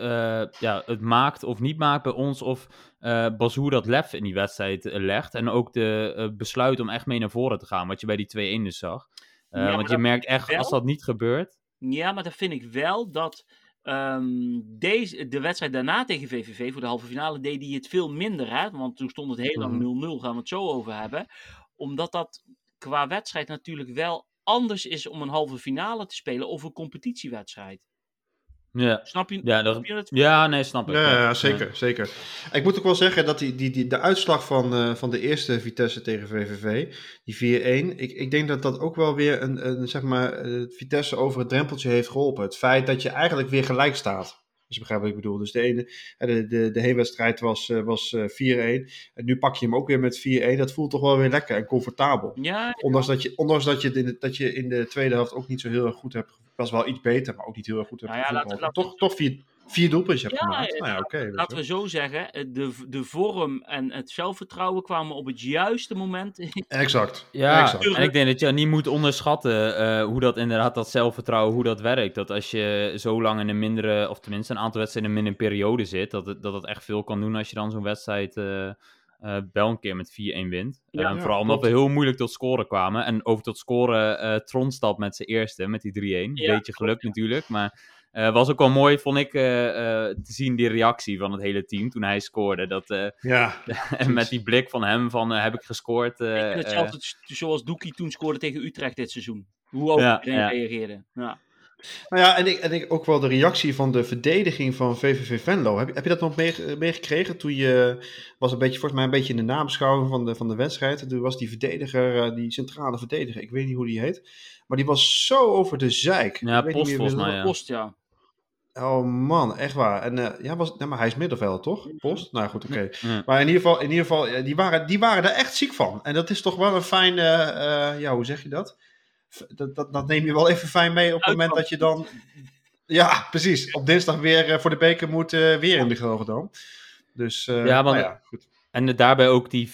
ja, het maakt of niet maakt bij ons. Of uh, Bazoer dat lef in die wedstrijd legt. En ook de uh, besluit om echt mee naar voren te gaan. Wat je bij die 2-1 dus zag. Uh, ja, want je merkt echt, wel, als dat niet gebeurt. Ja, maar dan vind ik wel dat. Um, deze, de wedstrijd daarna tegen VVV voor de halve finale deed hij het veel minder. Hè? Want toen stond het heel lang 0-0. Mm. Gaan we het zo over hebben. Omdat dat qua wedstrijd natuurlijk wel anders is om een halve finale te spelen of een competitiewedstrijd. Ja. Snap je, ja, snap je het? Ja, nee, snap ik. Ja, ja zeker, zeker. Ik moet ook wel zeggen dat die, die, die, de uitslag van, uh, van de eerste Vitesse tegen VVV, die 4-1, ik, ik denk dat dat ook wel weer een, een zeg maar, uh, Vitesse over het drempeltje heeft geholpen. Het feit dat je eigenlijk weer gelijk staat. Als je begrijpt wat ik bedoel. Dus de, ene, de, de, de heenwedstrijd was, uh, was 4-1. En nu pak je hem ook weer met 4-1. Dat voelt toch wel weer lekker en comfortabel. Ja, ondanks dat je, ondanks dat je, in de, dat je in de tweede helft ook niet zo heel erg goed hebt was wel iets beter, maar ook niet heel erg goed. Nou ja, laat, laat, toch, toch vier, hebt ja, gemaakt. Nou ja, okay, laten we zo zeggen, eh, de, de vorm en het zelfvertrouwen kwamen op het juiste moment. Exact. Ja, exact. en ik denk dat je niet moet onderschatten uh, hoe dat inderdaad, dat zelfvertrouwen, hoe dat werkt. Dat als je zo lang in een mindere, of tenminste een aantal wedstrijden in een mindere periode zit, dat het, dat het echt veel kan doen als je dan zo'n wedstrijd... Uh, uh, wel een keer met 4-1 wint. Ja, uh, vooral omdat we heel moeilijk tot scoren kwamen. En over tot scoren uh, Tron stapt met zijn eerste, met die 3-1. Ja, Beetje geluk natuurlijk, maar uh, was ook wel mooi, vond ik, te zien die reactie van het hele team toen hij scoorde. Dat, ja, en met die blik van hem van, heb ik gescoord. ik hetzelfde zoals Doekie toen scoorde tegen Utrecht dit seizoen. Hoe ook ja, iedereen reageerde. Ja. Nou ja, en ik, en ik ook wel de reactie van de verdediging van VVV Venlo. Heb, heb je dat nog meegekregen? Mee toen je was een beetje, volgens mij een beetje in de nabeschouwing van de, van de wedstrijd. Toen was die verdediger, eh, die centrale verdediger, ik weet niet hoe die heet. Maar die was zo over de zeik. Ja, ik post volgens mij. Ja. Post, ja. Oh man, echt waar. En uh, ja, was, maar hij is middenveld, toch? Post? Nou goed, oké. Okay. Ja. Maar in ieder geval, in ieder geval die, waren, die waren er echt ziek van. En dat is toch wel een fijne, uh, ja, hoe zeg je dat? dat, dat, dat, neem je wel even fijn mee op het moment dat je dan. Ja, precies. Op dinsdag weer uh, voor de beker moet weer in de Gelredome. Dus ja, want, nou ja, goed. En daarbij ook die 4-1,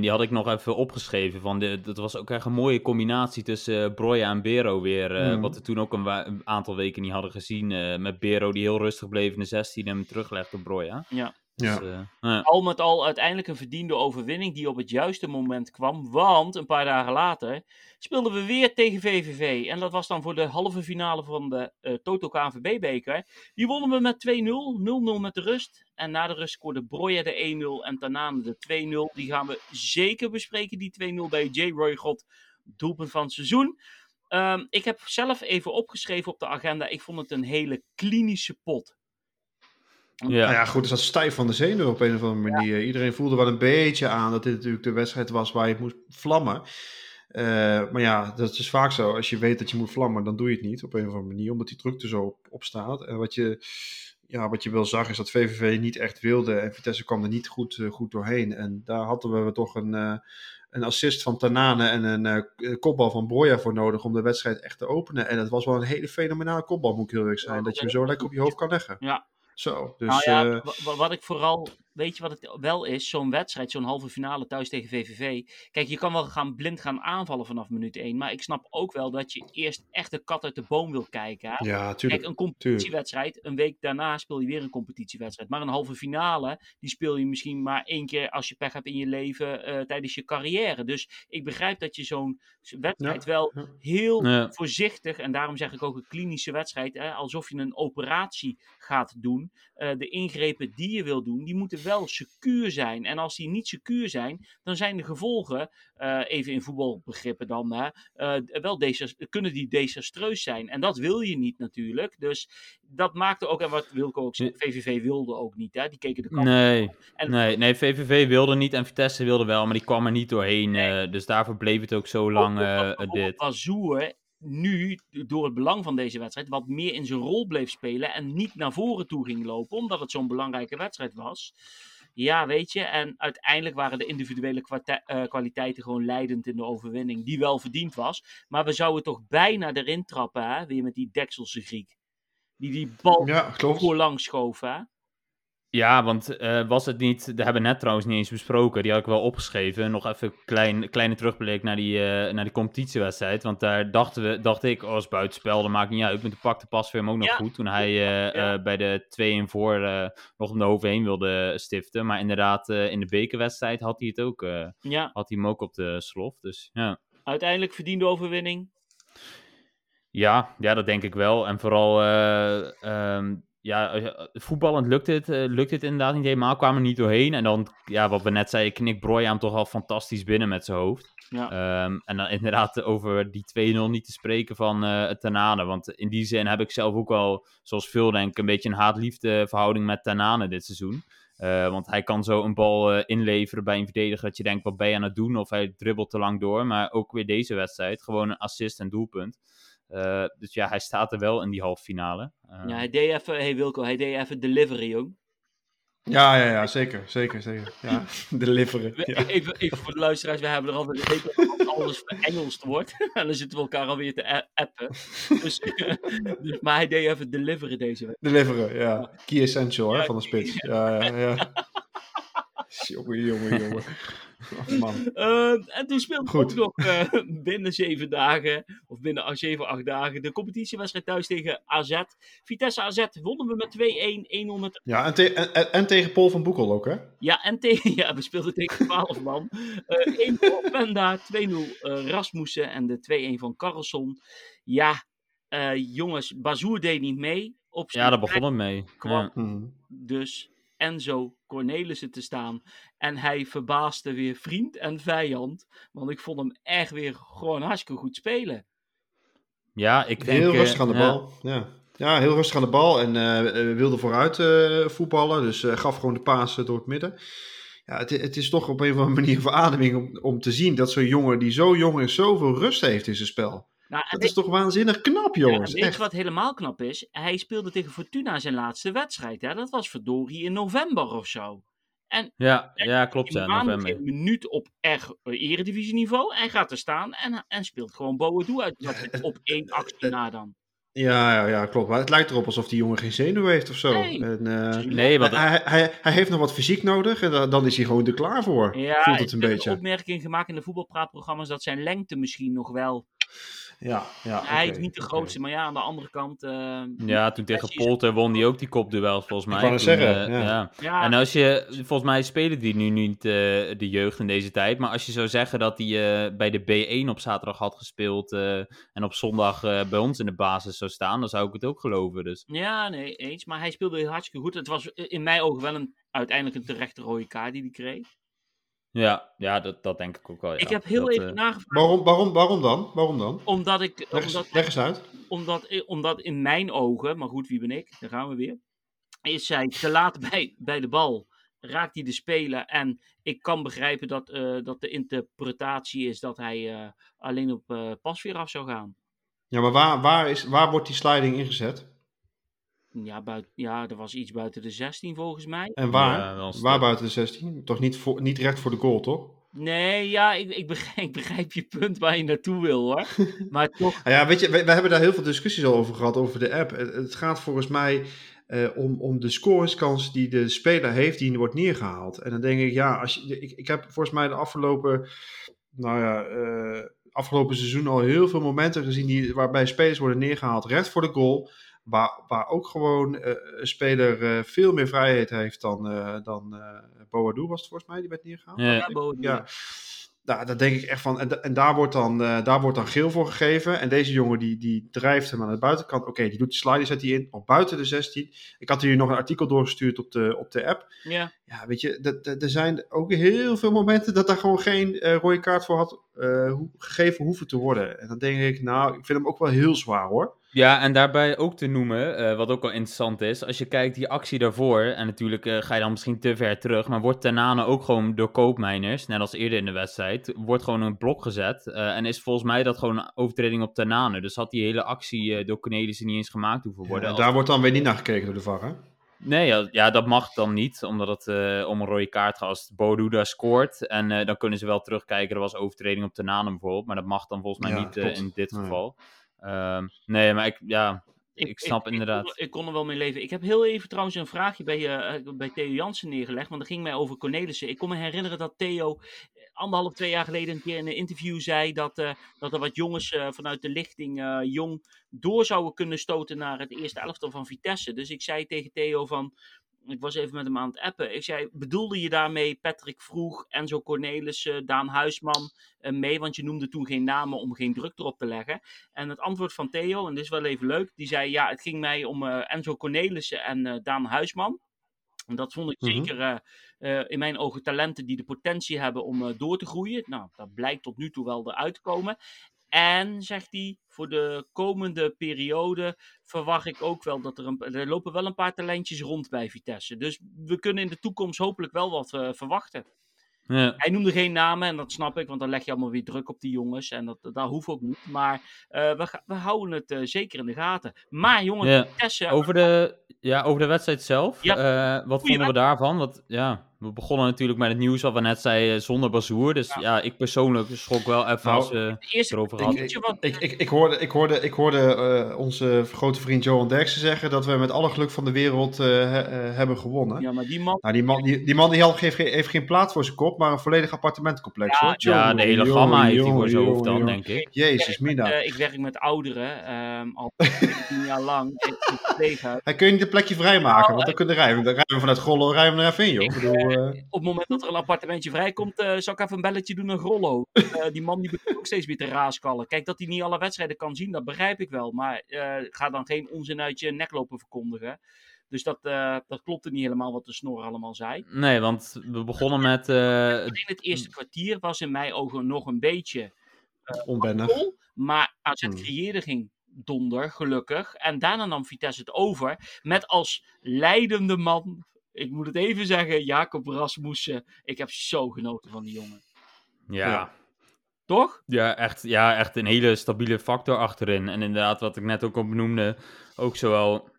die had ik nog even opgeschreven. Van de, dat was ook echt een mooie combinatie tussen Broja en Bero weer. Mm. Wat we toen ook een, een, aantal weken niet hadden gezien. met Bero die heel rustig bleef in de 16 en hem teruglegde op Broja. Ja. Ja. Dus, uh, al met al uiteindelijk een verdiende overwinning die op het juiste moment kwam. Want een paar dagen later speelden we weer tegen VVV. En dat was dan voor de halve finale van de uh, Toto KNVB-beker. Die wonnen we met 2-0. 0-0 met de rust. En na de rust scoorde Broja de 1-0 en Tanane de 2-0. Die gaan we zeker bespreken, die 2-0 bij J. Roy God. Doelpunt van het seizoen. Um, ik heb zelf even opgeschreven op de agenda. Ik vond het een hele klinische pot. Ja. Nou ja, goed, is dat stijf van de zenuw op een of andere manier. Ja. Iedereen voelde wel een beetje aan dat dit natuurlijk de wedstrijd was waar je moest vlammen. Uh, maar ja, dat is vaak zo. Als je weet dat je moet vlammen, dan doe je het niet op een of andere manier, omdat die druk er zo op, op staat. En wat je, ja, wat je wel zag, is dat VVV niet echt wilde en Vitesse kwam er niet goed, uh, goed doorheen. En daar hadden we toch een, uh, een assist van Tanane en een kopbal van Broja voor nodig om de wedstrijd echt te openen. En het was wel een hele fenomenale kopbal, moet ik heel eerlijk zijn. dat je hem zo lekker op je hoofd kan leggen. Ja, zo, dus, nou ja, uh... wat ik vooral weet je wat het wel is? Zo'n wedstrijd, zo'n halve finale thuis tegen VVV. Kijk, je kan wel gaan blind gaan aanvallen vanaf minuut 1. Maar ik snap ook wel dat je eerst echt de kat uit de boom wil kijken. Hè? Ja, tuurlijk. Kijk, een competitiewedstrijd. Een week daarna speel je weer een competitiewedstrijd. Maar een halve finale, die speel je misschien maar één keer als je pech hebt in je leven uh, tijdens je carrière. Dus ik begrijp dat je zo'n wedstrijd ja, wel heel ja. voorzichtig, en daarom zeg ik ook een klinische wedstrijd, hè, alsof je een operatie gaat doen. Uh, de ingrepen die je wil doen, die moeten wel secuur zijn. En als die niet secuur zijn, dan zijn de gevolgen, uh, even in voetbalbegrippen dan, hè, uh, wel kunnen die desastreus zijn. En dat wil je niet natuurlijk. Dus dat maakte ook, en wat Wilco ook zei, VVV wilde ook niet. Hè? Die keken de kant nee, en, nee, nee, VVV wilde niet en Vitesse wilde wel, maar die kwam er niet doorheen. Nee. dus daarvoor bleef het ook zo lang dit. Azoer nu, door het belang van deze wedstrijd, wat meer in zijn rol bleef spelen en niet naar voren toe ging lopen, omdat het zo'n belangrijke wedstrijd was. Ja, weet je, en uiteindelijk waren de individuele uh, kwaliteiten gewoon leidend in de overwinning, die wel verdiend was. Maar we zouden toch bijna erin trappen, hè? weer met die Dekselse Griek. Die die bal ja, voorlang schoof, hè? Ja, want uh, was het niet, dat hebben we net trouwens niet eens besproken, die had ik wel opgeschreven. Nog even een klein, kleine terugblik naar die, uh, naar die competitiewedstrijd. Want daar dachten we, dacht ik, oh, als buitenspel, dat maakt niet uit. Met de pakte pas weer hem ook nog goed. Toen hij uh, bij de 2 in voor nog om de hoofd heen wilde stiften. Maar inderdaad, in de bekerwedstrijd had hij het ook. ja. Had hij hem ook op de slof. Dus ja. Uiteindelijk verdiende overwinning. Ja, ja, dat denk ik wel. En vooral. Um, ja, eh, voetballend lukt het, uh, lukt het inderdaad niet helemaal. Kwamen er niet doorheen. En dan, ja, wat we net zeiden, knikt hem toch al fantastisch binnen met zijn hoofd. Ja. Um, en dan inderdaad over die 2-0 niet te spreken van uh, Tanane. Want in die zin heb ik zelf ook wel, zoals veel denk een beetje een haat-liefde verhouding met Tanane dit seizoen. Uh, want hij kan zo een bal uh, inleveren bij een verdediger dat je denkt, wat ben je aan het doen? Of hij dribbelt te lang door. Maar ook weer deze wedstrijd, gewoon een assist en doelpunt. Uh, dus ja, hij staat er wel in die halve finale. Uh, ja, hij deed even, hey Wilco, hij deed even delivery, jong. Ja, ja, ja, zeker, zeker, zeker. Ja, deliveren. Ja. Even, even voor de luisteraars, we hebben er al een week alles Engels wordt. en dan zitten we elkaar alweer te appen. Dus, dus, maar hij deed even deliveren deze week. Deliveren, ja. Key essential, hè, van de spits. Ja, ja, ja. jongen, jongen, jongen. Man. Uh, en toen speelde we ook nog uh, binnen zeven dagen, of binnen zeven, acht dagen, de competitiewedstrijd thuis tegen AZ. Vitesse AZ wonnen we met 2-1, 1-0 Ja, en, te en, en, tegen Paul van Boekel ook, hè? Ja, en tegen, ja, we speelden tegen 12 man. Uh, 1 voor Penda, 2-0 Rasmussen en de 2-1 van Carlson. Ja, jongens, Bazoer deed niet mee. Op ja, daar begon het mee. Kwam ja. Mhm. Dus Enzo Cornelissen te staan. En hij verbaasde weer vriend en vijand. Want ik vond hem echt weer gewoon hartstikke goed spelen. Ja, ik denk... Heel rustig aan de bal, ja. ja. heel rustig aan de bal en uh, wilde vooruit uh, voetballen. Dus uh, gaf gewoon de paas door het midden. Ja, het, het, is toch op een of andere manier verademing om, om te zien dat zo'n jongen die zo jong is, zoveel rust heeft in zijn spel. Nou, dat is toch waanzinnig knap, jongens. Ja, weet je wat helemaal knap is? Hij speelde tegen Fortuna zijn laatste wedstrijd. Hè? Dat was verdorie in november of zo. En, ja, ja, klopt. Ja, november. Een minuut op echt eredivisieniveau. Hij gaat er staan en, en speelt gewoon Boadu uit op één actie na dan. Ja, ja, ja, klopt. Maar het lijkt erop alsof die jongen geen zenuw heeft of zo. Nee, en, uh, nee want hij, hij, hij heeft nog wat fysiek nodig en dan is hij gewoon er klaar voor. Ja, Voelt het een beetje. Ik heb een opmerking gemaakt in de voetbalpraatprogramma's dat zijn lengte misschien nog wel ja, ja, hij is niet de grootste, maar ja, aan de andere kant... Uh, ja, toen tegen Polter won hij ook die kopduel, volgens mij. Ik kan het zeggen, uh, ja. ja. En als je, volgens mij spelen die nu niet uh, de jeugd in deze tijd, maar als je zou zeggen dat hij bij de B1 op zaterdag had gespeeld en op zondag bij ons in de basis zou staan, dan zou ik het ook geloven. Dus. Ja, nee, eens. Maar hij speelde hartstikke goed. Het was in mijn ogen wel een, uiteindelijk een terechte rode kaart die hij kreeg. Ja, ja dat, dat denk ik ook wel. Ja. Ik heb heel even uh... nagevraagd. Waarom, waarom, waarom dan? Waarom dan? Omdat ik. Leg, omdat, leg eens uit. Omdat, omdat in mijn ogen, maar goed, wie ben ik? Daar gaan we weer. Is zij te laat bij, bij de bal. Raakt hij de speler. En ik kan begrijpen dat, uh, dat de interpretatie is dat hij uh, alleen op uh, pas weer af zou gaan. Ja, maar waar, waar, is, waar wordt die sliding ingezet? Ja, buiten, ja, er was iets buiten de 16 volgens mij. En waar? waar buiten de 16? Toch niet, voor, niet recht voor de goal, toch? Nee, ja, ik, ik, begrijp, ik begrijp je punt waar je naartoe wil hoor. Maar toch. ja, weet je, we, we, hebben daar heel veel discussies al over gehad, over de app. Het, gaat volgens mij uh, om, om de scoreskans die de speler heeft, die wordt neergehaald. En dan denk ik, ja, als je, ik, ik heb volgens mij de afgelopen, nou ja, uh, afgelopen seizoen al heel veel momenten gezien die, waarbij spelers worden neergehaald recht voor de goal. Waar, waar ook gewoon uh, een speler uh, veel meer vrijheid heeft dan, uh, dan Boadu was het volgens mij, die werd neergehaald. Ja, ja, ja. nou, daar denk ik echt van. En, en daar, wordt dan, uh, daar wordt dan geel voor gegeven. En deze jongen die, die drijft hem aan de buitenkant. Oké, die doet de slide, zet hij in. Op buiten de 16. Ik had hier nog een artikel doorgestuurd op de, op de app. Ja. Ja, weet je, er zijn ook heel veel momenten dat daar gewoon geen uh, rode kaart voor had uh, gegeven hoeven te worden. En dan denk ik, nou, ik vind hem ook wel heel zwaar hoor. Ja, en daarbij ook te noemen, uh, wat ook wel interessant is, als je kijkt die actie daarvoor, en natuurlijk uh, ga je dan misschien te ver terug, maar wordt Tenane ook gewoon door koopmijners, net als eerder in de wedstrijd, wordt gewoon een blok gezet. Uh, en is volgens mij dat gewoon een overtreding op Tenane. Dus had die hele actie door Cornelissen niet eens gemaakt hoeven worden. Ja, daar wordt dan weer niet naar gekeken door de VAR, hè? Nee, ja, ja, dat mag dan niet, omdat het om een rode kaart gaat. Als Boduda scoort, en dan kunnen ze wel terugkijken, er was overtreding op Tenane bijvoorbeeld, maar dat mag dan volgens mij ja, niet in dit nee. geval. Um, nee, maar ik, ja, ik, ik snap ik, inderdaad. Ik kon, ik kon, er wel mee leven. Ik heb heel even trouwens een vraagje bij, uh, bij Theo Jansen neergelegd. Want dat ging mij over Cornelissen. Ik kon me herinneren dat Theo anderhalf, twee jaar geleden een keer in een interview zei dat, uh, dat er wat jongens uh, vanuit de lichting jong door zouden kunnen stoten naar het eerste elftal van Vitesse. Dus ik zei tegen Theo van, ik was even met hem aan het appen. Ik zei, bedoelde je daarmee Patrick Vroeg, Enzo Cornelissen, Daan Huisman uh, mee? Want je noemde toen geen namen om geen druk erop te leggen. En het antwoord van Theo, en dit is wel even leuk, die zei, ja, het ging mij om uh, Enzo Cornelissen en uh, Daan Huisman. En dat vond ik mm -hmm. zeker in mijn ogen talenten die de potentie hebben om door te groeien. Nou, dat blijkt tot nu toe wel eruit te komen. En, zegt hij, voor de komende periode verwacht ik ook wel dat er, een, er lopen wel een paar talentjes rond bij Vitesse. Dus we kunnen in de toekomst hopelijk wel wat uh, verwachten. Ja. Hij noemde geen namen en dat snap ik, want dan leg je allemaal weer druk op die jongens. En dat, dat hoeft ook niet. Maar uh, we, we, houden het uh, zeker in de gaten. Maar jongens, ja. Vitesse... Over de, ja, over de wedstrijd zelf, ja. wat vonden we daarvan? Want ja, we begonnen natuurlijk met het nieuws wat we net zeiden zonder Bazoer. Dus ja, ja ik persoonlijk schrok wel even nou, als we het erover hadden. Ik, ik, ik, ik, ik hoorde, ik hoorde, ik hoorde uh, onze grote vriend Johan Derksen zeggen dat we met alle geluk van de wereld uh, he, uh, hebben gewonnen. Ja, maar die man... Nou, die man, die, die man die heeft, geen, heeft geen plaat voor zijn kop, maar een volledig appartementcomplex. Ja, hoor. ja de hele gamma heeft hij voor zijn hoofd dan, denk ik. Jezus, Mina. ik werk met ouderen, um, al tien jaar lang. Hij kun je niet een plekje vrijmaken, want dan kunnen rijden. Dan rijden we vanuit Grollo rijden we er even in, joh. Ik bedoel, op het moment dat er een appartementje vrijkomt, uh, zal ik even een belletje doen naar Grollo. Uh, die man die begint ook steeds weer te raaskallen. Kijk, dat hij niet alle wedstrijden kan zien, dat begrijp ik wel. Maar uh, ga dan geen onzin uit je nek lopen verkondigen. Dus dat, dat klopte niet helemaal wat de snor allemaal zei. Nee, want we begonnen met... In het eerste kwartier was in mijn ogen nog een beetje... Onbennig. Cool, maar AZ hmm. creëerde ging donder, gelukkig. En daarna nam Vitesse het over. Met als leidende man ik moet het even zeggen, Jacob Rasmussen. Ik heb zo genoten van die jongen. Ja. ja. Toch? Ja echt, ja, echt een hele stabiele factor achterin. En inderdaad, wat ik net ook al benoemde, ook zowel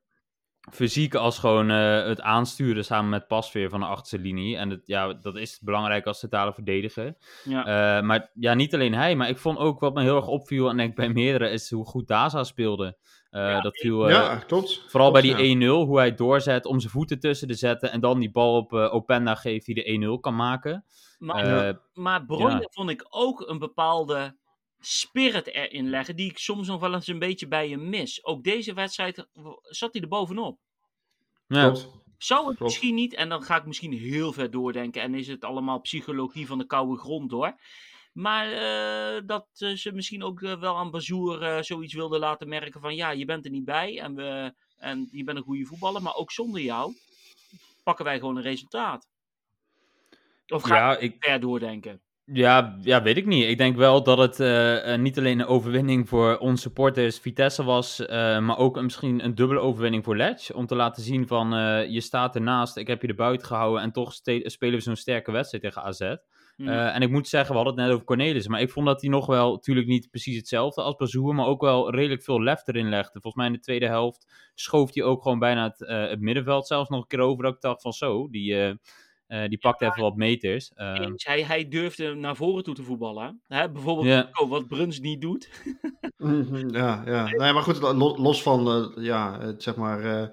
fysiek als gewoon uh, het aansturen samen met Pasveer van de achterste linie. En het, ja, dat is belangrijk als centrale verdediger. Ja. Uh, maar ja, niet alleen hij, maar ik vond ook wat me heel erg opviel, en denk bij meerdere, is hoe goed Daza speelde. Uh, ja, dat viel ja, klopt. vooral klopt, bij die 1-0, hoe hij doorzet om zijn voeten tussen te zetten en dan die bal op Openda geeft die de 1-0 kan maken. Maar, maar Bronje vond ik ook een bepaalde spirit erin leggen, die ik soms nog wel eens een beetje bij je mis. Ook deze wedstrijd zat hij er bovenop. Ja. Klopt. Zou het Klopt. misschien niet, en dan ga ik misschien heel ver doordenken, en is het allemaal psychologie van de koude grond hoor. Maar uh, dat uh, ze misschien ook uh, wel aan Bazoer zoiets wilden laten merken van ja, je bent er niet bij en, we, en je bent een goede voetballer, maar ook zonder jou pakken wij gewoon een resultaat. Of ga Ja, ik ver doordenken? Ja, ja, weet ik niet. Ik denk wel dat het eh, eh, niet alleen een overwinning voor onze supporters Vitesse was, eh, maar ook misschien een dubbele overwinning voor Ledge. Om te laten zien van, eh, je staat ernaast, ik heb je er buiten gehouden en toch spelen we zo'n sterke wedstrijd tegen AZ. Hm. Eh, en ik moet zeggen, we hadden het net over Cornelis, maar ik vond dat hij nog wel, natuurlijk niet precies hetzelfde als Bazoer, maar ook wel redelijk veel lef erin legde. Volgens mij in de tweede helft schoof hij ook gewoon bijna het, eh, het middenveld zelfs nog een keer over, dat ik dacht van zo, die, eh, eh, die pakt even wat meters. Hij, hij durfde naar voren toe te voetballen. Hè? Bijvoorbeeld oh, wat Bruns niet doet. Mhm, Ja, ja. Nee, maar goed, lo- los van eh, ja, zeg maar,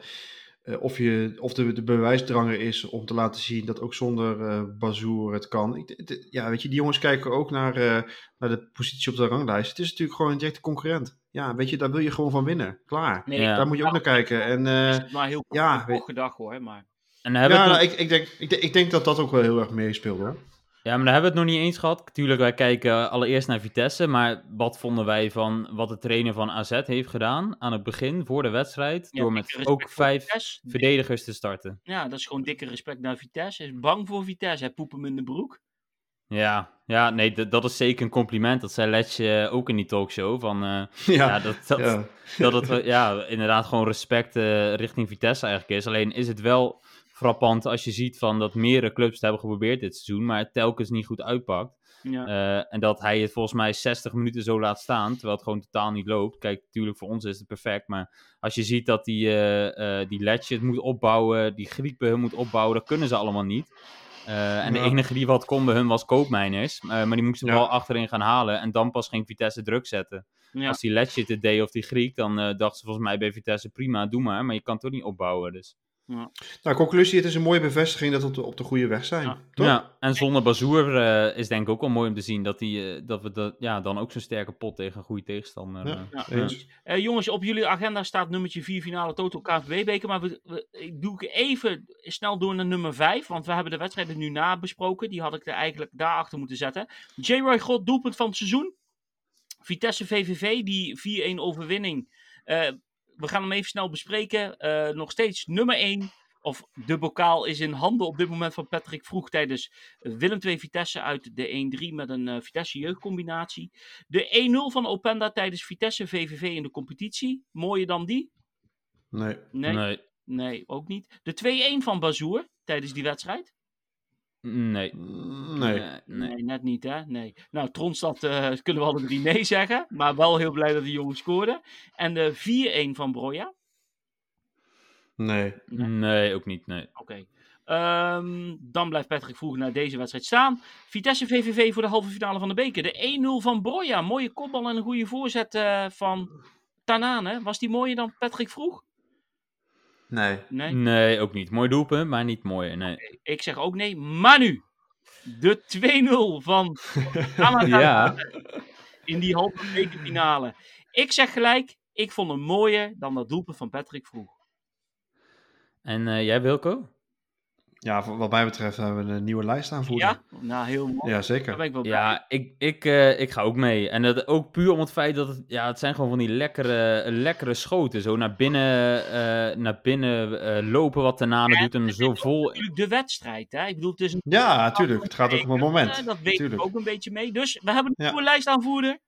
eh, of, je, of de, de bewijsdrang er is om te laten zien dat ook zonder eh Bazoer het kan. Ik, ja, weet je, die jongens kijken ook naar, eh, naar de positie op de ranglijst. Het is natuurlijk gewoon een directe concurrent. Ja, weet je, daar wil je gewoon van winnen. Klaar. Nee, Ja. Daar moet je ook naar kijken. En eh, is maar heel ja, gedacht hoor. Maar en dan hebben ja, we nou, ik, ik, denk, ik, denk- ik denk dat dat ook wel heel erg meespeelt hoor. Ja, maar daar hebben we het nog niet eens gehad. Tuurlijk, wij kijken allereerst naar Vitesse. Maar wat vonden wij van wat de trainer van AZ heeft gedaan aan het begin, voor de wedstrijd? Ja, door met ook vijf verdedigers te starten. Ja, dat is gewoon dikke respect naar Vitesse. Hij is bang voor Vitesse. Hij poept hem in de broek. Ja, ja nee, dat is zeker een compliment. Dat zei Letje ook in die talkshow. Van, eh, Ja, ja, dat, dat, ja. dat het ja, inderdaad gewoon respect eh, richting Vitesse eigenlijk is. Alleen is het wel frappant als je ziet van dat meerdere clubs het hebben geprobeerd dit seizoen, maar het telkens niet goed uitpakt. Ja. Eh, en dat hij het volgens mij 60 minuten zo laat staan, terwijl het gewoon totaal niet loopt. Kijk, natuurlijk voor ons is het perfect, maar als je ziet dat die, eh die Letje het moet opbouwen, die Griepen hun moet opbouwen, dat kunnen ze allemaal niet. En de enige die wat kon bij hun was Koopmeiners, eh, maar die moesten Ja. wel achterin gaan halen en dan pas ging Vitesse druk zetten. ja. Als die Letje het deed of die Griek, dan dachten ze volgens mij bij Vitesse prima, doe maar, maar je kan het toch niet opbouwen. Dus. Nou, conclusie, het is een mooie bevestiging dat we op de, op de goede weg zijn. Ja. Toch? Ja, en zonder Bazoer eh, is denk ik ook wel mooi om te zien dat, die, eh, dat we dat, ja, dan ook zo'n sterke pot tegen een goede tegenstander. Ja. eh, Ja, ja. Eh, jongens, op jullie agenda staat nummertje 4 finale Total KNVB-beker. Maar we, we- ik doe ik even snel door naar nummer 5. Want we hebben de wedstrijden nu nabesproken. Die had ik er eigenlijk daarachter moeten zetten. J-Roy God, doelpunt van het seizoen. Vitesse VVV, die 4-1 overwinning. We gaan hem even snel bespreken. Eh, nog steeds nummer 1. Of de bokaal is in handen op dit moment van Patrick Vroeg tijdens Willem 2 Vitesse uit de 1-3 met een eh, Vitesse jeugdcombinatie. De 1-0 van Openda tijdens Vitesse VVV in de competitie. Mooier dan die? Nee. Nee, nee, Nee, ook niet. De 2-1 van Bazoer tijdens die wedstrijd? Nee. Nee. Nee, nee. net niet hè? Nee. Nou, Tronstad eh, kunnen we alle drie nee zeggen. Maar wel heel blij dat die jongen scoorde. En de 4-1 van Broja? Nee. Nee. Nee, ook niet. Nee. Oké. Ehm, dan blijft Patrick Vroeg naar deze wedstrijd staan. Vitesse VVV voor de halve finale van de beker. De 1-0 van Broja. Mooie kopbal en een goede voorzet eh, van Tanane. Was die mooier dan Patrick Vroeg? Nee. Nee. Nee, ook niet. Mooi doelpunt, maar niet mooi. Nee. Ik zeg ook nee. Maar nu. De 2-0 van Canada Ja, in die halve bekerfinale. Ik zeg gelijk. Ik vond hem mooier dan dat doelpunt van Patrick Vroeg. en eh, jij Wilco? Ja, wat mij betreft hebben we een nieuwe lijst aanvoeren. Ja? Nou, heel mooi. Ja, Daar zeker. ben ik wel. Ja, ik, ik, eh, ik ga ook mee. En dat ook puur om het feit dat het, ja, het zijn gewoon van die lekkere, lekkere schoten. Zo naar binnen, eh, naar binnen eh, lopen wat Tanane doet en zo vol. Natuurlijk de wedstrijd. Hè? Ik bedoel, het is een Ja, natuurlijk. Het gaat ook om een moment. Dat weet ik ook een beetje mee. Dus we hebben een Ja. nieuwe lijst aanvoerder.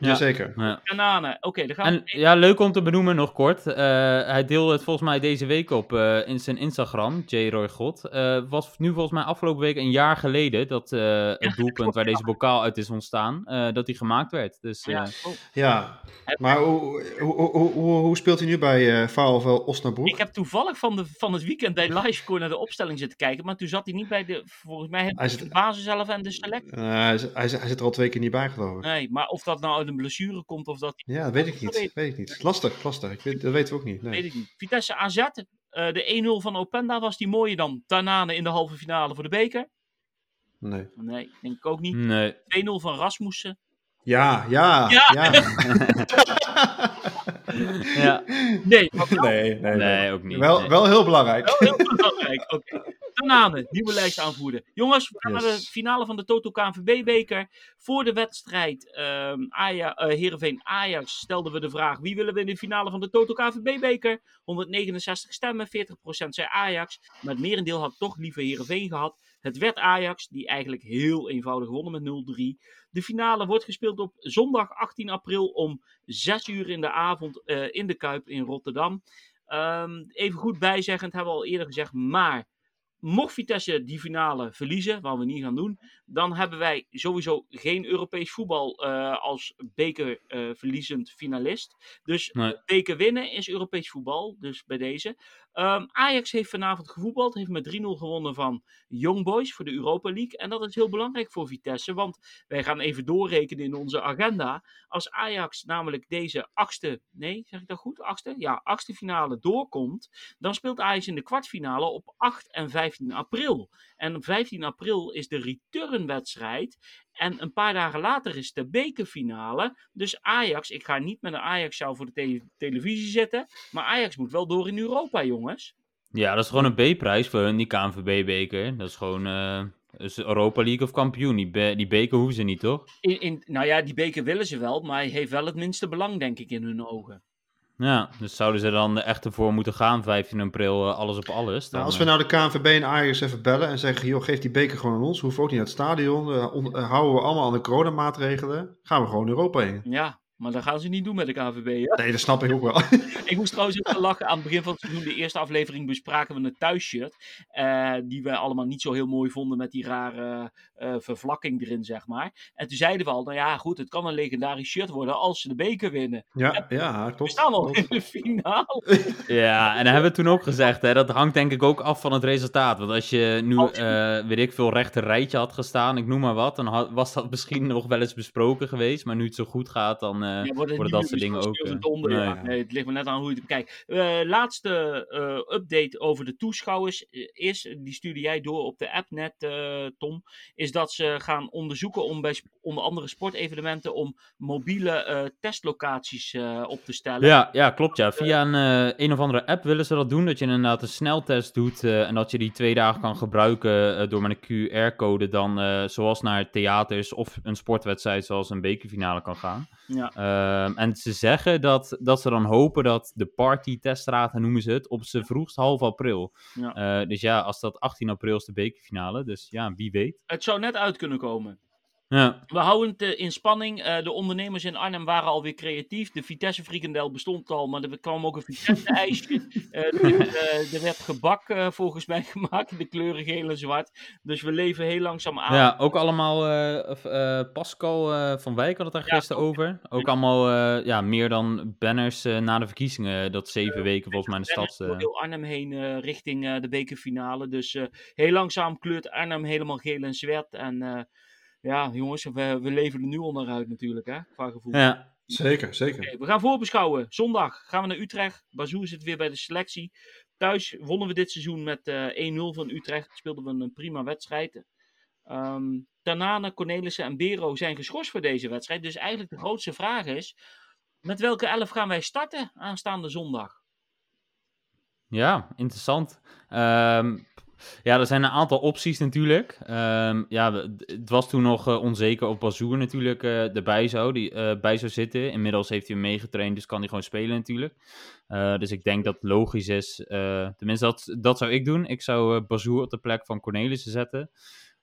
Ja. Jazeker. Ja. Kananen. Oké, dan gaan we. En ja, leuk om te benoemen nog kort. Eh, hij deelde het volgens mij deze week op eh, in zijn Instagram, J. Roy God. Eh, was nu volgens mij afgelopen week een jaar geleden dat eh, het doelpunt klopt, waar ja. deze bokaal uit is ontstaan, eh, dat die gemaakt werd. Dus Ja, oh. Ja. Maar hoe, hoe, hoe, hoe, speelt hij nu bij eh VfL Osnabrück? Ik heb toevallig van, de, van het weekend bij Livescore naar de opstelling zitten kijken. Maar toen zat hij niet bij de. Volgens mij Hij heeft zit- de basis zelf en de select. Hij, zit- hij, zit- hij zit er al twee keer niet bij, geloof ik. Nee, maar of dat nou een blessure komt of dat. Ja, dat weet ik niet. weet- Weet ik niet. Lastig, lastig. Ik weet, dat weten we ook niet. Weet Nee. ik niet. Vitesse AZ. eh, de 1-0 van Openda was die mooier dan Tanane in de halve finale voor de beker. nee. Nee, denk ik ook niet. nee. 2-0 van Rasmussen. Ja, ja, Ja. ja. ja. Nee, wel Nee, nee, nee. Nee, ook niet. Wel, nee. wel heel belangrijk. heel belangrijk. Oké. Tanane, nieuwe lijst aanvoerder. Jongens, we gaan naar de finale van de Toto KNVB-beker. Voor de wedstrijd ehm Aja, eh, Heerenveen Ajax stelden we de vraag... wie willen we in de finale van de Toto KNVB-beker? 169 stemmen, 40% zei Ajax. Maar het merendeel had toch liever Heerenveen gehad. Het werd Ajax, die eigenlijk heel eenvoudig wonnen met 0-3. De finale wordt gespeeld op zondag 18 april om 6 uur in de avond eh, in de Kuip in Rotterdam. Ehm, even goed bijzeggend, hebben we al eerder gezegd, maar mocht Vitesse die finale verliezen, wat we niet gaan doen, dan hebben wij sowieso geen Europees voetbal eh, als bekerverliezend finalist. Dus Nee. beker winnen is Europees voetbal, dus bij deze. Ehm, Ajax heeft vanavond gevoetbald, heeft met 3-0 gewonnen van Young Boys voor de Europa League. En dat is heel belangrijk voor Vitesse, want wij gaan even doorrekenen in onze agenda. Als Ajax namelijk deze achtste, nee, zeg ik dat goed? Achtste? Ja, achtste finale doorkomt, dan speelt Ajax in de kwartfinale op 8 en 15 april. En op 15 april is de returnwedstrijd. En een paar dagen later is de bekerfinale. Dus Ajax, ik ga niet met een Ajax-show voor de te- televisie zitten. Maar Ajax moet wel door in Europa, jongens. Ja, dat is gewoon een B-prijs voor hun, die KNVB-beker. Dat is gewoon, Dus Europa League of kampioen. Die, be die beker hoeven ze niet, toch? In, in, nou ja, die beker willen ze wel, maar hij heeft wel het minste belang, denk ik, in hun ogen. Ja, dus zouden ze dan echt ervoor moeten gaan, 15 april, uh, alles op alles? Dan, nou, als we nou de KNVB en Ajax even bellen en zeggen, joh, geef die beker gewoon aan ons, hoeven ook niet naar het stadion, uh, houden we allemaal aan de coronamaatregelen, gaan we gewoon Europa heen. Ja, maar dat gaan ze niet doen met de KVB. Nee, dat snap ik ook wel. ik moest trouwens even lachen. Aan het begin van het seizoen, de eerste aflevering, bespraken we een thuisshirt. Uh, die we allemaal niet zo heel mooi vonden met die rare uh, vervlakking erin, zeg maar. En toen zeiden we al, nou ja, goed, het kan een legendarisch shirt worden als ze de beker winnen. Ja, ja, klopt. We staan al in de finale. ja, en dan hebben we toen ook gezegd, hè, dat hangt denk ik ook af van het resultaat. Want als je nu, uh, weet ik veel, rechter rijtje had gestaan, ik noem maar wat, dan had, was dat misschien nog wel eens besproken geweest. Maar nu het zo goed gaat, dan uh, ja, worden dat soort dingen ook... Onder, nee. Ja. nee, het ligt me net aan hoe je het bekijkt. Uh, laatste uh, update over de toeschouwers is, die stuurde jij door op de app net, Tom, is dat ze gaan onderzoeken om bij onder andere sportevenementen om mobiele testlocaties op te stellen. Ja, ja klopt ja. Via een, een of andere app willen ze dat doen, dat je inderdaad een sneltest doet en dat je die twee dagen kan gebruiken door met een QR-code dan zoals naar theaters of een sportwedstrijd zoals een bekerfinale kan gaan. Ja. Ehm, en ze zeggen dat, dat ze dan hopen dat de party-testraten, noemen ze het, op z'n vroegst half april. Ja. Uh, dus ja, als dat 18 april is de bekerfinale, dus ja, wie weet. Het zou net uit kunnen komen. Ja. We houden het in spanning. Uh, de ondernemers in Arnhem waren alweer creatief. De Vitesse frikandel bestond al, maar er kwam ook een Vitesse ijsje. uh, er, er, werd gebak uh, volgens mij gemaakt de kleuren geel en zwart. Dus we leven heel langzaam aan. Ja, ook allemaal Pascal van Wijk had het daar gisteren over. Ook allemaal ja, meer dan banners na de verkiezingen. Dat zeven weken volgens mij in de stad. Door heel Arnhem heen richting de bekerfinale. Dus heel langzaam kleurt Arnhem helemaal geel en zwart. En ja, jongens, we, we leven er nu onderuit natuurlijk, hè, qua gevoel. Ja. Zeker, zeker. Okay, we gaan voorbeschouwen. Zondag gaan we naar Utrecht. Bazou zit weer bij de selectie. Thuis wonnen we dit seizoen met uh, 1-0 van Utrecht. Speelden we een prima wedstrijd. Um, Tanane, Cornelissen en Bero zijn geschorst voor deze wedstrijd. Dus eigenlijk de grootste vraag is: met welke elf gaan wij starten aanstaande zondag? Ja, interessant. Um, ja, er zijn een aantal opties natuurlijk. Um, ja, het was toen nog uh, onzeker of Bazoer natuurlijk uh, erbij zou, die, uh, bij zou zitten. Inmiddels heeft hij hem meegetraind, dus kan hij gewoon spelen natuurlijk. dus ik denk dat het logisch is. tenminste, dat, dat zou ik doen. Ik zou Bazoer op de plek van Cornelissen zetten.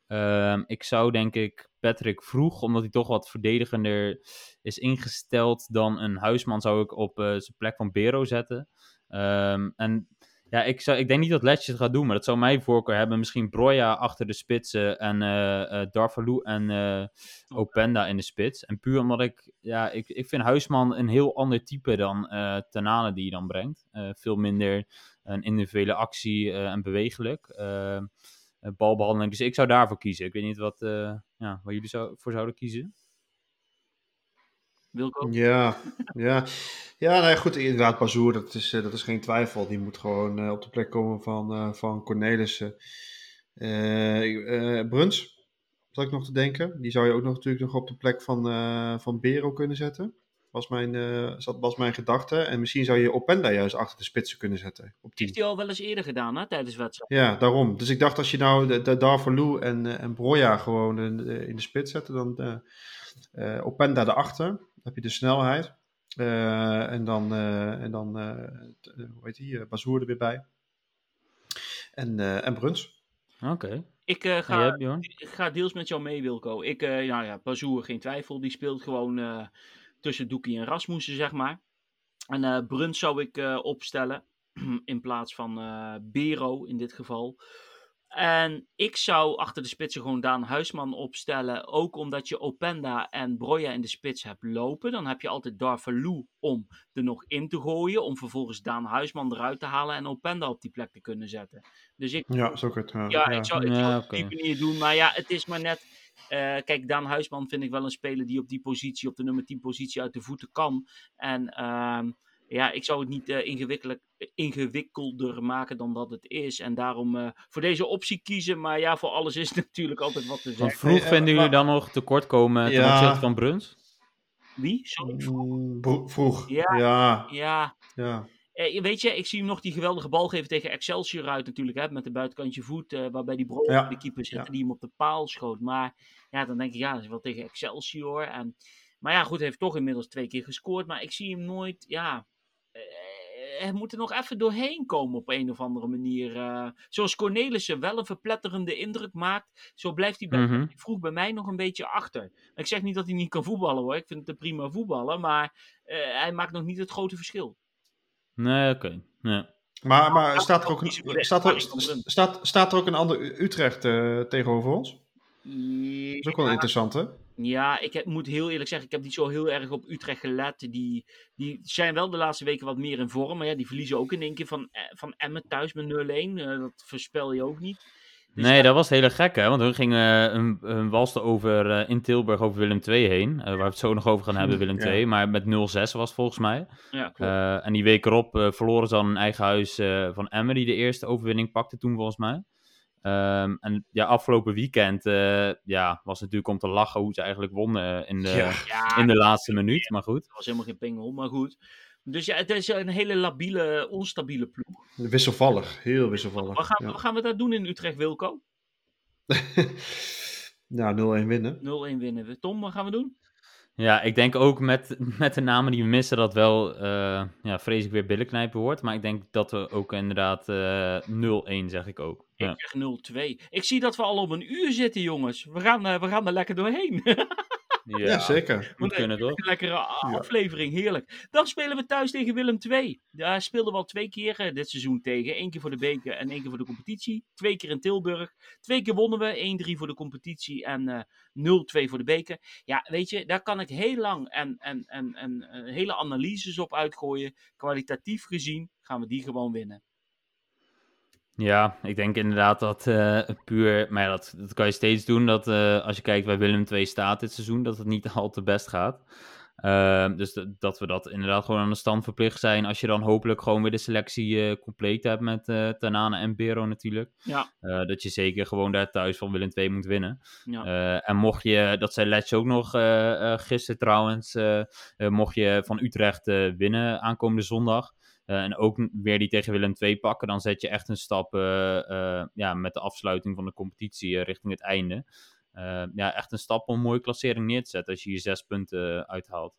Um, ik zou denk ik Patrick Vroeg, omdat hij toch wat verdedigender is ingesteld dan een Huisman, zou ik op zijn plek van Bero zetten. Um, en ja, ik, zou, ik denk niet dat Letje het gaat doen, maar dat zou mij voorkeur hebben. Misschien Broja achter de spitsen en uh, uh, Darvalu en uh, Openda in de spits. En puur omdat ik, ja, ik, ik vind Huisman een heel ander type dan uh, Tanane die hij dan brengt. veel minder een individuele actie en bewegelijk. balbehandeling. Dus ik zou daarvoor kiezen. Ik weet niet wat, ja, wat jullie zou, voor zouden kiezen. Wilco? Ja, ja. ja nou goed, inderdaad, Bazoer, dat is, dat is geen twijfel. Die moet gewoon uh, op de plek komen van, uh, van Cornelissen. Bruns, zat ik nog te denken. Die zou je ook nog natuurlijk nog op de plek van, van Bero kunnen zetten. Was mijn, zat, was mijn gedachte. En misschien zou je Openda juist achter de spitsen kunnen zetten. Op heeft hij al wel eens eerder gedaan, hè, tijdens wedstrijd. Ja, daarom. Dus ik dacht, als je nou de, de Darvalu en, en Broja gewoon in, in de spits zetten, dan Openda erachter heb je de snelheid. Uh, en dan, uh, en dan uh, hoe heet die, Bazoer er weer bij. En, en Bruns. Oké. Okay. Ik, ga, ik ga deels met jou mee, Wilco. Ik, nou ja, Bazoer, geen twijfel. Die speelt gewoon tussen Doekie en Rasmussen, zeg maar. En Bruns zou ik opstellen. In plaats van Bero in dit geval. En ik zou achter de spitsen gewoon Daan Huisman opstellen. Ook omdat je Openda en Broja in de spits hebt lopen. Dan heb je altijd Darvalu om er nog in te gooien. Om vervolgens Daan Huisman eruit te halen en Openda op die plek te kunnen zetten. Dus ik, ja, zo het. Ja, ja, ik zou het ja, op die manier doen. Maar ja, het is maar net... Uh, kijk, Daan Huisman vind ik wel een speler die op die positie, op de nummer 10 positie uit de voeten kan. En... Uh, ja, ik zou het niet uh, ingewikkelder maken dan dat het is. En daarom uh, voor deze optie kiezen. Maar ja, voor alles is natuurlijk altijd wat te zeggen. vroeg hey, vinden jullie dan nog tekortkomen ja. ten opzichte van Bruns? Wie? Sorry, vroeg. Mm, vroeg. Ja. Ja. ja. ja. eh, weet je, ik zie hem nog die geweldige bal geven tegen Excelsior uit natuurlijk, hè, met de buitenkantje voet, uh, waarbij die Bro ja. de keeper zit, die hem op de paal schoot. Maar ja, dan denk ik, ja, dat is wel tegen Excelsior. En, maar ja, goed, hij heeft toch inmiddels twee keer gescoord, maar ik zie hem nooit, ja... Uh, hij moet er nog even doorheen komen op een of andere manier. Uh, zoals Cornelissen wel een verpletterende indruk maakt, zo blijft hij bij, mm -hmm. vroeg bij mij nog een beetje achter. Ik zeg niet dat hij niet kan voetballen hoor, ik vind het een prima voetballen, maar uh, hij maakt nog niet het grote verschil. Nee, oké. Okay. Ja. Maar, maar staat, er ook een, staat, er, staat, staat er ook een ander Utrecht uh, tegenover ons? Dat is ook wel interessant, hè? Ja, ik heb, moet heel eerlijk zeggen, ik heb niet zo heel erg op Utrecht gelet. Die, die zijn wel de laatste weken wat meer in vorm. Maar ja, die verliezen ook in één keer van, van Emmen thuis met 0-1. Uh, dat voorspel je ook niet. Dus nee, ja, dat was hele gek, hè? Want hun gingen een, een walste over uh, in Tilburg over Willem II heen. Uh, waar we het zo nog over gaan hebben, Willem II. Ja. Maar met 0-6 was het volgens mij. Ja, uh, en die week erop verloren ze dan een eigen huis van Emmen, die de eerste overwinning pakte toen volgens mij. Um, en ja, afgelopen weekend uh, ja, was natuurlijk om te lachen hoe ze eigenlijk wonnen in de, ja. in de laatste minuut. Maar goed. Het was helemaal geen pingel, maar goed. Dus ja, het is een hele labiele, onstabiele ploeg. Wisselvallig, heel wisselvallig. Wat gaan, wat gaan we daar doen in Utrecht, Wilco? ja, 0-1 winnen. 0-1 winnen. Tom, wat gaan we doen? Ja, ik denk ook met, met de namen die we missen dat wel, uh, ja, vrees ik weer billenknijpen wordt. Maar ik denk dat we ook inderdaad uh, 0-1 zeg ik ook. Ik zeg 0-2. Ik zie dat we al op een uur zitten, jongens. We gaan, uh, we gaan er lekker doorheen. ja, ja, zeker. Moet kunnen, toch? Een lekkere aflevering, heerlijk. Dan spelen we thuis tegen Willem II. Daar speelden we al twee keer uh, dit seizoen tegen. Eén keer voor de beker en één keer voor de competitie. Twee keer in Tilburg. Twee keer wonnen we. 1-3 voor de competitie en uh, 0-2 voor de beker. Ja, weet je, daar kan ik heel lang en, en, en, en uh, hele analyses op uitgooien. Kwalitatief gezien gaan we die gewoon winnen. Ja, ik denk inderdaad dat uh, puur, maar ja, dat, dat kan je steeds doen, dat uh, als je kijkt bij Willem II staat dit seizoen, dat het niet al te best gaat. Uh, dus dat, we dat inderdaad gewoon aan de stand verplicht zijn, als je dan hopelijk gewoon weer de selectie eh, compleet hebt met Tanane en Bero natuurlijk. Ja. dat je zeker gewoon daar thuis van Willem II moet winnen. Ja. en mocht je, dat zei Letch ook nog gisteren trouwens, mocht je van Utrecht winnen aankomende zondag, uh, en ook weer die tegen Willem II pakken, dan zet je echt een stap uh, uh, ja, met de afsluiting van de competitie richting het einde. ja, echt een stap om een mooie klassering neer te zetten als je je zes punten uithaalt.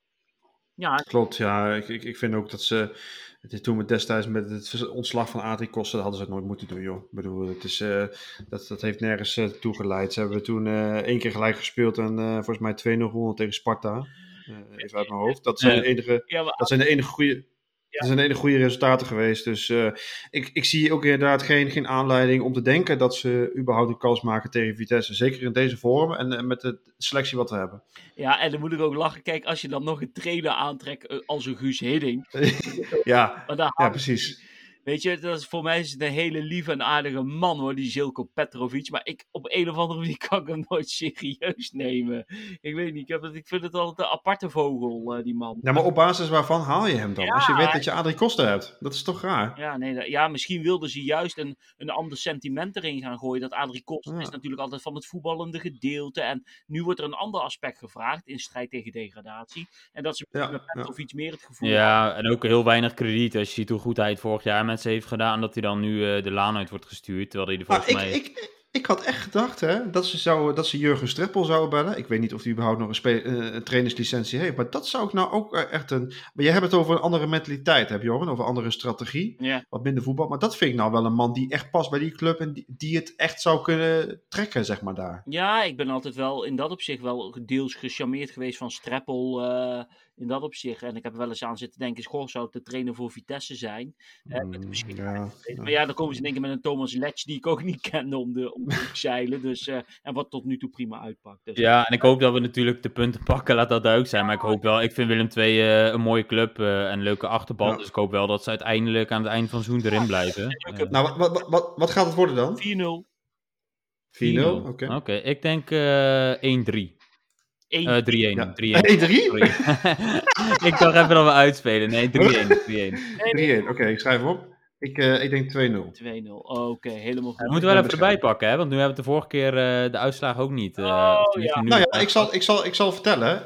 Ja, klopt. Ja, ik, ik, ik vind ook dat ze. Het toen we destijds met het ontslag van Adrie Kosten, hadden ze het nooit moeten doen, joh. Ik bedoel, het is, dat, dat heeft nergens uh, toe geleid. Ze hebben toen één keer gelijk gespeeld en volgens mij 2-0 gewonnen tegen Sparta. even uit mijn hoofd. Dat zijn, de enige, dat zijn de enige goede het zijn hele goede resultaten geweest. Dus uh, ik, ik zie ook inderdaad geen, geen aanleiding om te denken dat ze überhaupt een kans maken tegen Vitesse. Zeker in deze vorm en, en met de selectie wat we hebben. Ja, en dan moet ik ook lachen. Kijk, als je dan nog een trainer aantrekt eh, als een Guus Hidding. ja, ja, precies. Weet je, dat is, voor mij is het een hele lieve en aardige man hoor, die Zilko Petrovic. Maar ik, op een of andere manier kan ik hem nooit serieus nemen. Ik weet niet, ik, heb het, ik vind het altijd een aparte vogel, uh, die man. Ja, maar op basis waarvan haal je hem dan? Ja, Als je weet dat je Adrie Koster hebt. Dat is toch raar? Ja, nee, ja misschien wilden ze juist een, een ander sentiment erin gaan gooien. Dat Adrie Koster ja. is natuurlijk altijd van het voetballende gedeelte. En nu wordt er een ander aspect gevraagd in strijd tegen degradatie. En dat ze ja, met Petrovic meer het gevoel Ja, en ook heel weinig krediet. Als je ziet hoe goed hij het vorig jaar met heeft gedaan dat hij dan nu uh, de laan uit wordt gestuurd. Terwijl hij er volgens ah, mij... Ik, ik, ik had echt gedacht hè, dat, ze zou, dat ze Jurgen Streppel zouden bellen. Ik weet niet of hij überhaupt nog een, spe, uh, een trainerslicentie heeft. Maar dat zou ik nou ook echt een... Maar jij hebt het over een andere mentaliteit, heb je Johan? Over een andere strategie. Ja. Wat minder voetbal. Maar dat vind ik nou wel een man die echt past bij die club. En die, die het echt zou kunnen trekken, zeg maar, daar. Ja, ik ben altijd wel in dat opzicht wel deels gecharmeerd geweest van Streppel... Uh in dat opzicht. En ik heb er wel eens aan zitten denken, goh, zou het de trainer voor Vitesse zijn? Uh, met misschien ja. Maar ja, dan komen ze denken met een Thomas Letch, die ik ook niet kende om de, om de zeilen. Dus, uh, en wat tot nu toe prima uitpakt. Dus, ja, en ik hoop dat we natuurlijk de punten pakken, laat dat duidelijk zijn. Maar ik hoop wel, ik vind Willem II uh, een mooie club en een leuke achterban. Ja. Dus ik hoop wel dat ze uiteindelijk aan het eind van het seizoen erin blijven. nou, wat, wat, wat, wat gaat het worden dan? 4-0. 4-0, oké. Okay. okay. ik denk 1-3. 3-1. Uh, 3-1. 3-1. ik dacht even dat we uitspelen. Nee, 3-1. 3-1. 3-1, oké, ik schrijf op. Ik, uh, ik denk 2-0. 2-0, oké, okay, helemaal goed. We moeten wel even erbij pakken, hè? want nu hebben we de vorige keer uh, de uitslagen ook niet. Uh, oh, ja. Nou ja, ik zal, ik zal, ik zal vertellen.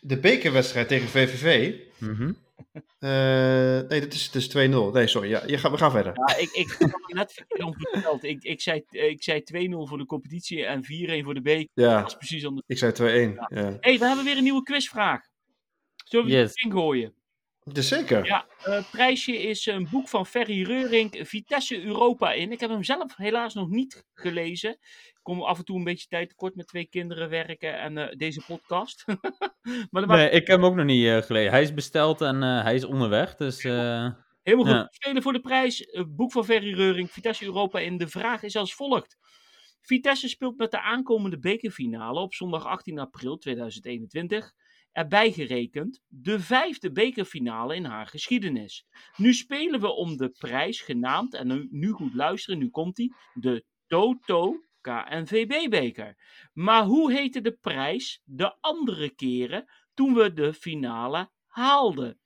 de bekerwedstrijd tegen VVV, mm -hmm. Uh, nee, dit is, is 2-0. Nee, sorry. Ja, je ga, we gaan verder. Ja, ik, ik heb net verkeerd verteld. Ik, ik zei, ik zei 2-0 voor de competitie en 4-1 voor de beker. Ja, dat is precies anders. Ik zei 2-1. Ja. Ja. hey, we hebben weer een nieuwe quizvraag. Zullen we yes. ingooien? Zeker. Ja, het uh, prijsje is een boek van Ferry Reurink, Vitesse Europa in. Ik heb hem zelf helaas nog niet gelezen. Kom af en toe een beetje tijd tekort met twee kinderen werken en uh, deze podcast. maar nee, ik heb hem ook nog niet uh, gelezen. Hij is besteld en hij is onderweg, dus... Helemaal goed. Ja. Spelen voor de prijs. Boek van Ferry Reurink, Vitesse Europa in. De vraag is als volgt. Vitesse speelt met de aankomende bekerfinale op zondag 18 april 2021 erbij gerekend de vijfde bekerfinale in haar geschiedenis. Nu spelen we om de prijs genaamd, en nu, nu goed luisteren, nu komt die, de Toto KNVB-beker. Maar hoe heette de prijs de andere keren toen we de finale haalden?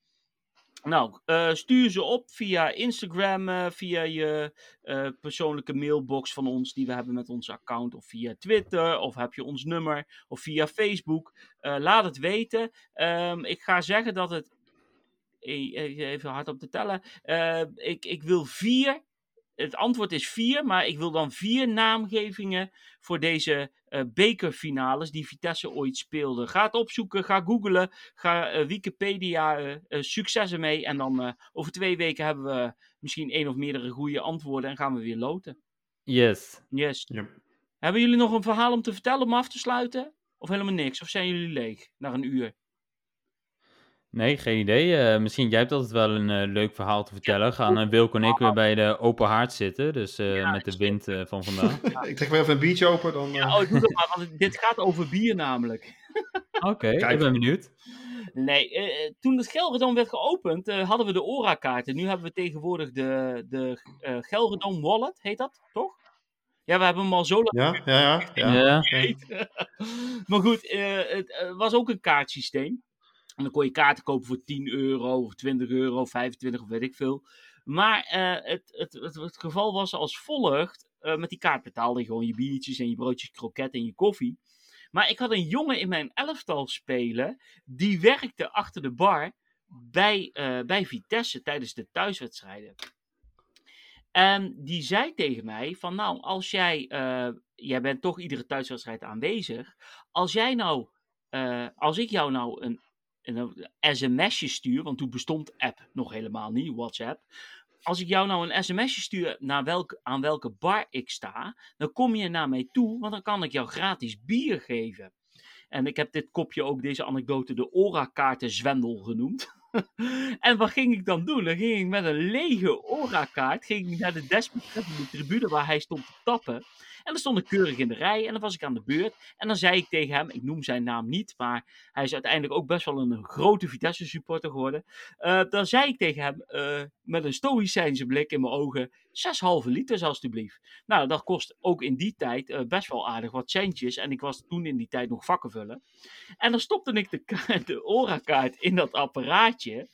Nou, uh, stuur ze op via Instagram, uh, via je uh, persoonlijke mailbox van ons die we hebben met ons account, of via Twitter, of heb je ons nummer, of via Facebook. laat het weten. Um, ik ga zeggen dat het. Even hard op te tellen. ik, ik wil vier het antwoord is vier, maar ik wil dan vier naamgevingen voor deze uh, bekerfinales die Vitesse ooit speelde. Ga het opzoeken, ga googlen, ga uh, Wikipedia, uh, succes ermee. En dan over twee weken hebben we misschien één of meerdere goede antwoorden en gaan we weer loten. Yes. Yes. Hebben jullie nog een verhaal om te vertellen om af te sluiten? Of helemaal niks? Of zijn jullie leeg na een uur? Nee, geen idee. Uh, misschien jij hebt altijd wel een uh, leuk verhaal te vertellen. Gaan uh, Wilco en ik weer bij de open haard zitten. Dus ja, met de wind van vandaag. ik trek weer even een biertje open. Dan, ja, oh, doe dat maar, want dit gaat over bier namelijk. Oké, okay, ik ben benieuwd. Nee, toen het Gelredome werd geopend, hadden we de ORA-kaarten. Nu hebben we tegenwoordig de, de Gelredome Wallet, heet dat, toch? Ja, we hebben hem al zo lang. Ja, ja, ja. ja. ja. maar goed, het was ook een kaartsysteem. En dan kon je kaarten kopen voor 10 euro of 20 euro, 25 of weet ik veel. Maar uh, het, het, het, geval was als volgt. Uh, met die kaart betaalde je gewoon je biertjes en je broodjes kroket en je koffie. Maar ik had een jongen in mijn elftal spelen. Die werkte achter de bar bij, uh, bij Vitesse tijdens de thuiswedstrijden. En die zei tegen mij van nou, als jij, jij bent toch iedere thuiswedstrijd aanwezig. Als jij nou, als ik jou nou een een sms'je stuur, want toen bestond app nog helemaal niet, WhatsApp. Als ik jou nou een sms'je stuur naar welk, aan welke bar ik sta, dan kom je naar mij toe, want dan kan ik jou gratis bier geven. En ik heb dit kopje ook, deze anekdote, de Ora-kaarten genoemd. en wat ging ik dan doen? Dan ging ik met een lege Ora-kaart ging ik naar de desbetreffende tribune waar hij stond te tappen. En dan stond ik keurig in de rij en dan was ik aan de beurt. En dan zei ik tegen hem, ik noem zijn naam niet, maar hij is uiteindelijk ook best wel een grote Vitesse supporter geworden. Uh, dan zei ik tegen hem, uh, met een stoïcijnse blik in mijn ogen, 6,5 liter alstublieft. Nou, dat kost ook in die tijd uh, best wel aardig wat centjes. En ik was toen in die tijd nog vakken vullen. En dan stopte ik de, de Ora-kaart in dat apparaatje.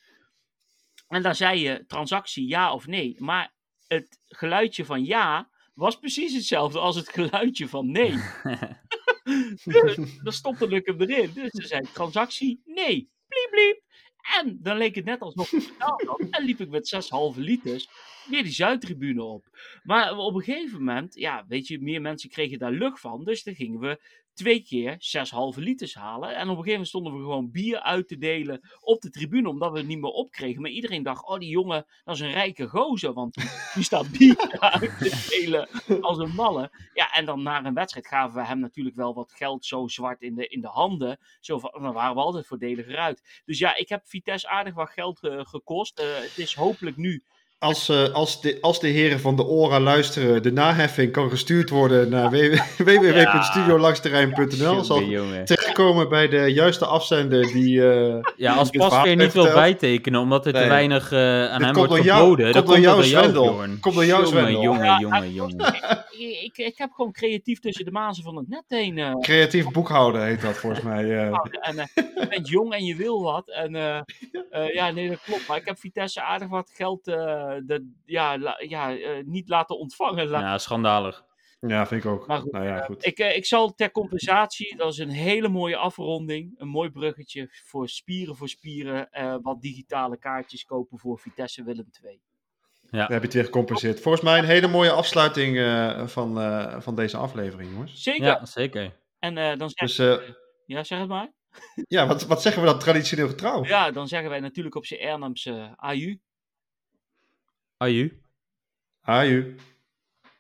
En dan zei je transactie ja of nee. Maar het geluidje van ja was precies hetzelfde als het geluidje van nee. dus dan stopte ik hem erin. Dus ze zei transactie nee. Bliep, bliep. En dan leek het net alsnog betaald had. En liep ik met 6,5 liters weer die Zuidtribune op. Maar op een gegeven moment, ja, weet je, meer mensen kregen daar lucht van. Dus dan gingen we twee keer 6,5 liters halen. En op een gegeven moment stonden we gewoon bier uit te delen op de tribune, omdat we het niet meer opkregen. Maar iedereen dacht, oh die jongen, dat is een rijke gozer, want die staat bier uit te delen als een malle. Ja, en dan na een wedstrijd gaven we hem natuurlijk wel wat geld zo zwart in de, in de handen. Zo dan waren we altijd voordeliger uit. Dus ja, ik heb Vitesse aardig wat geld uh, gekost. Uh, het is hopelijk nu als, uh, als, de, als de heren van de ORA luisteren, de naheffing kan gestuurd worden naar www.studiolangsterrein.nl. Ja, zal terechtkomen bij de juiste afzender die. Uh, ja, als Pasveer niet wil bijtekenen omdat er te weinig uh, aan hem wordt geboden. Komt door jou, Zwendel. Komt door jou, Zwendel. Jongen, jongen, jongen. Ik, ik, heb gewoon creatief tussen de mazen van het net heen. Creatief boekhouden heet dat volgens mij. En, je bent jong en je wil wat. En ja, nee, dat klopt. Maar ik heb Vitesse aardig wat geld de, ja, ja, uh, niet laten ontvangen. Ja, schandalig. Ja, vind ik ook. Maar goed, nou ja, eh, goed. ik, eh, ik zal ter compensatie, dat is een hele mooie afronding, een mooi bruggetje voor spieren voor spieren, eh, wat digitale kaartjes kopen voor Vitesse Willem 2. Ja. Dan heb je het weer gecompenseerd. Volgens mij een hele mooie afsluiting eh, van, eh, van deze aflevering, jongens. Zeker. Ja, zeker. En eh, dan zeg Dus eh, ja, zeg het maar. ja, wat, wat zeggen we dan traditioneel getrouw? Ja, dan zeggen wij natuurlijk op zijn Ernamse AU. Are you? Are you?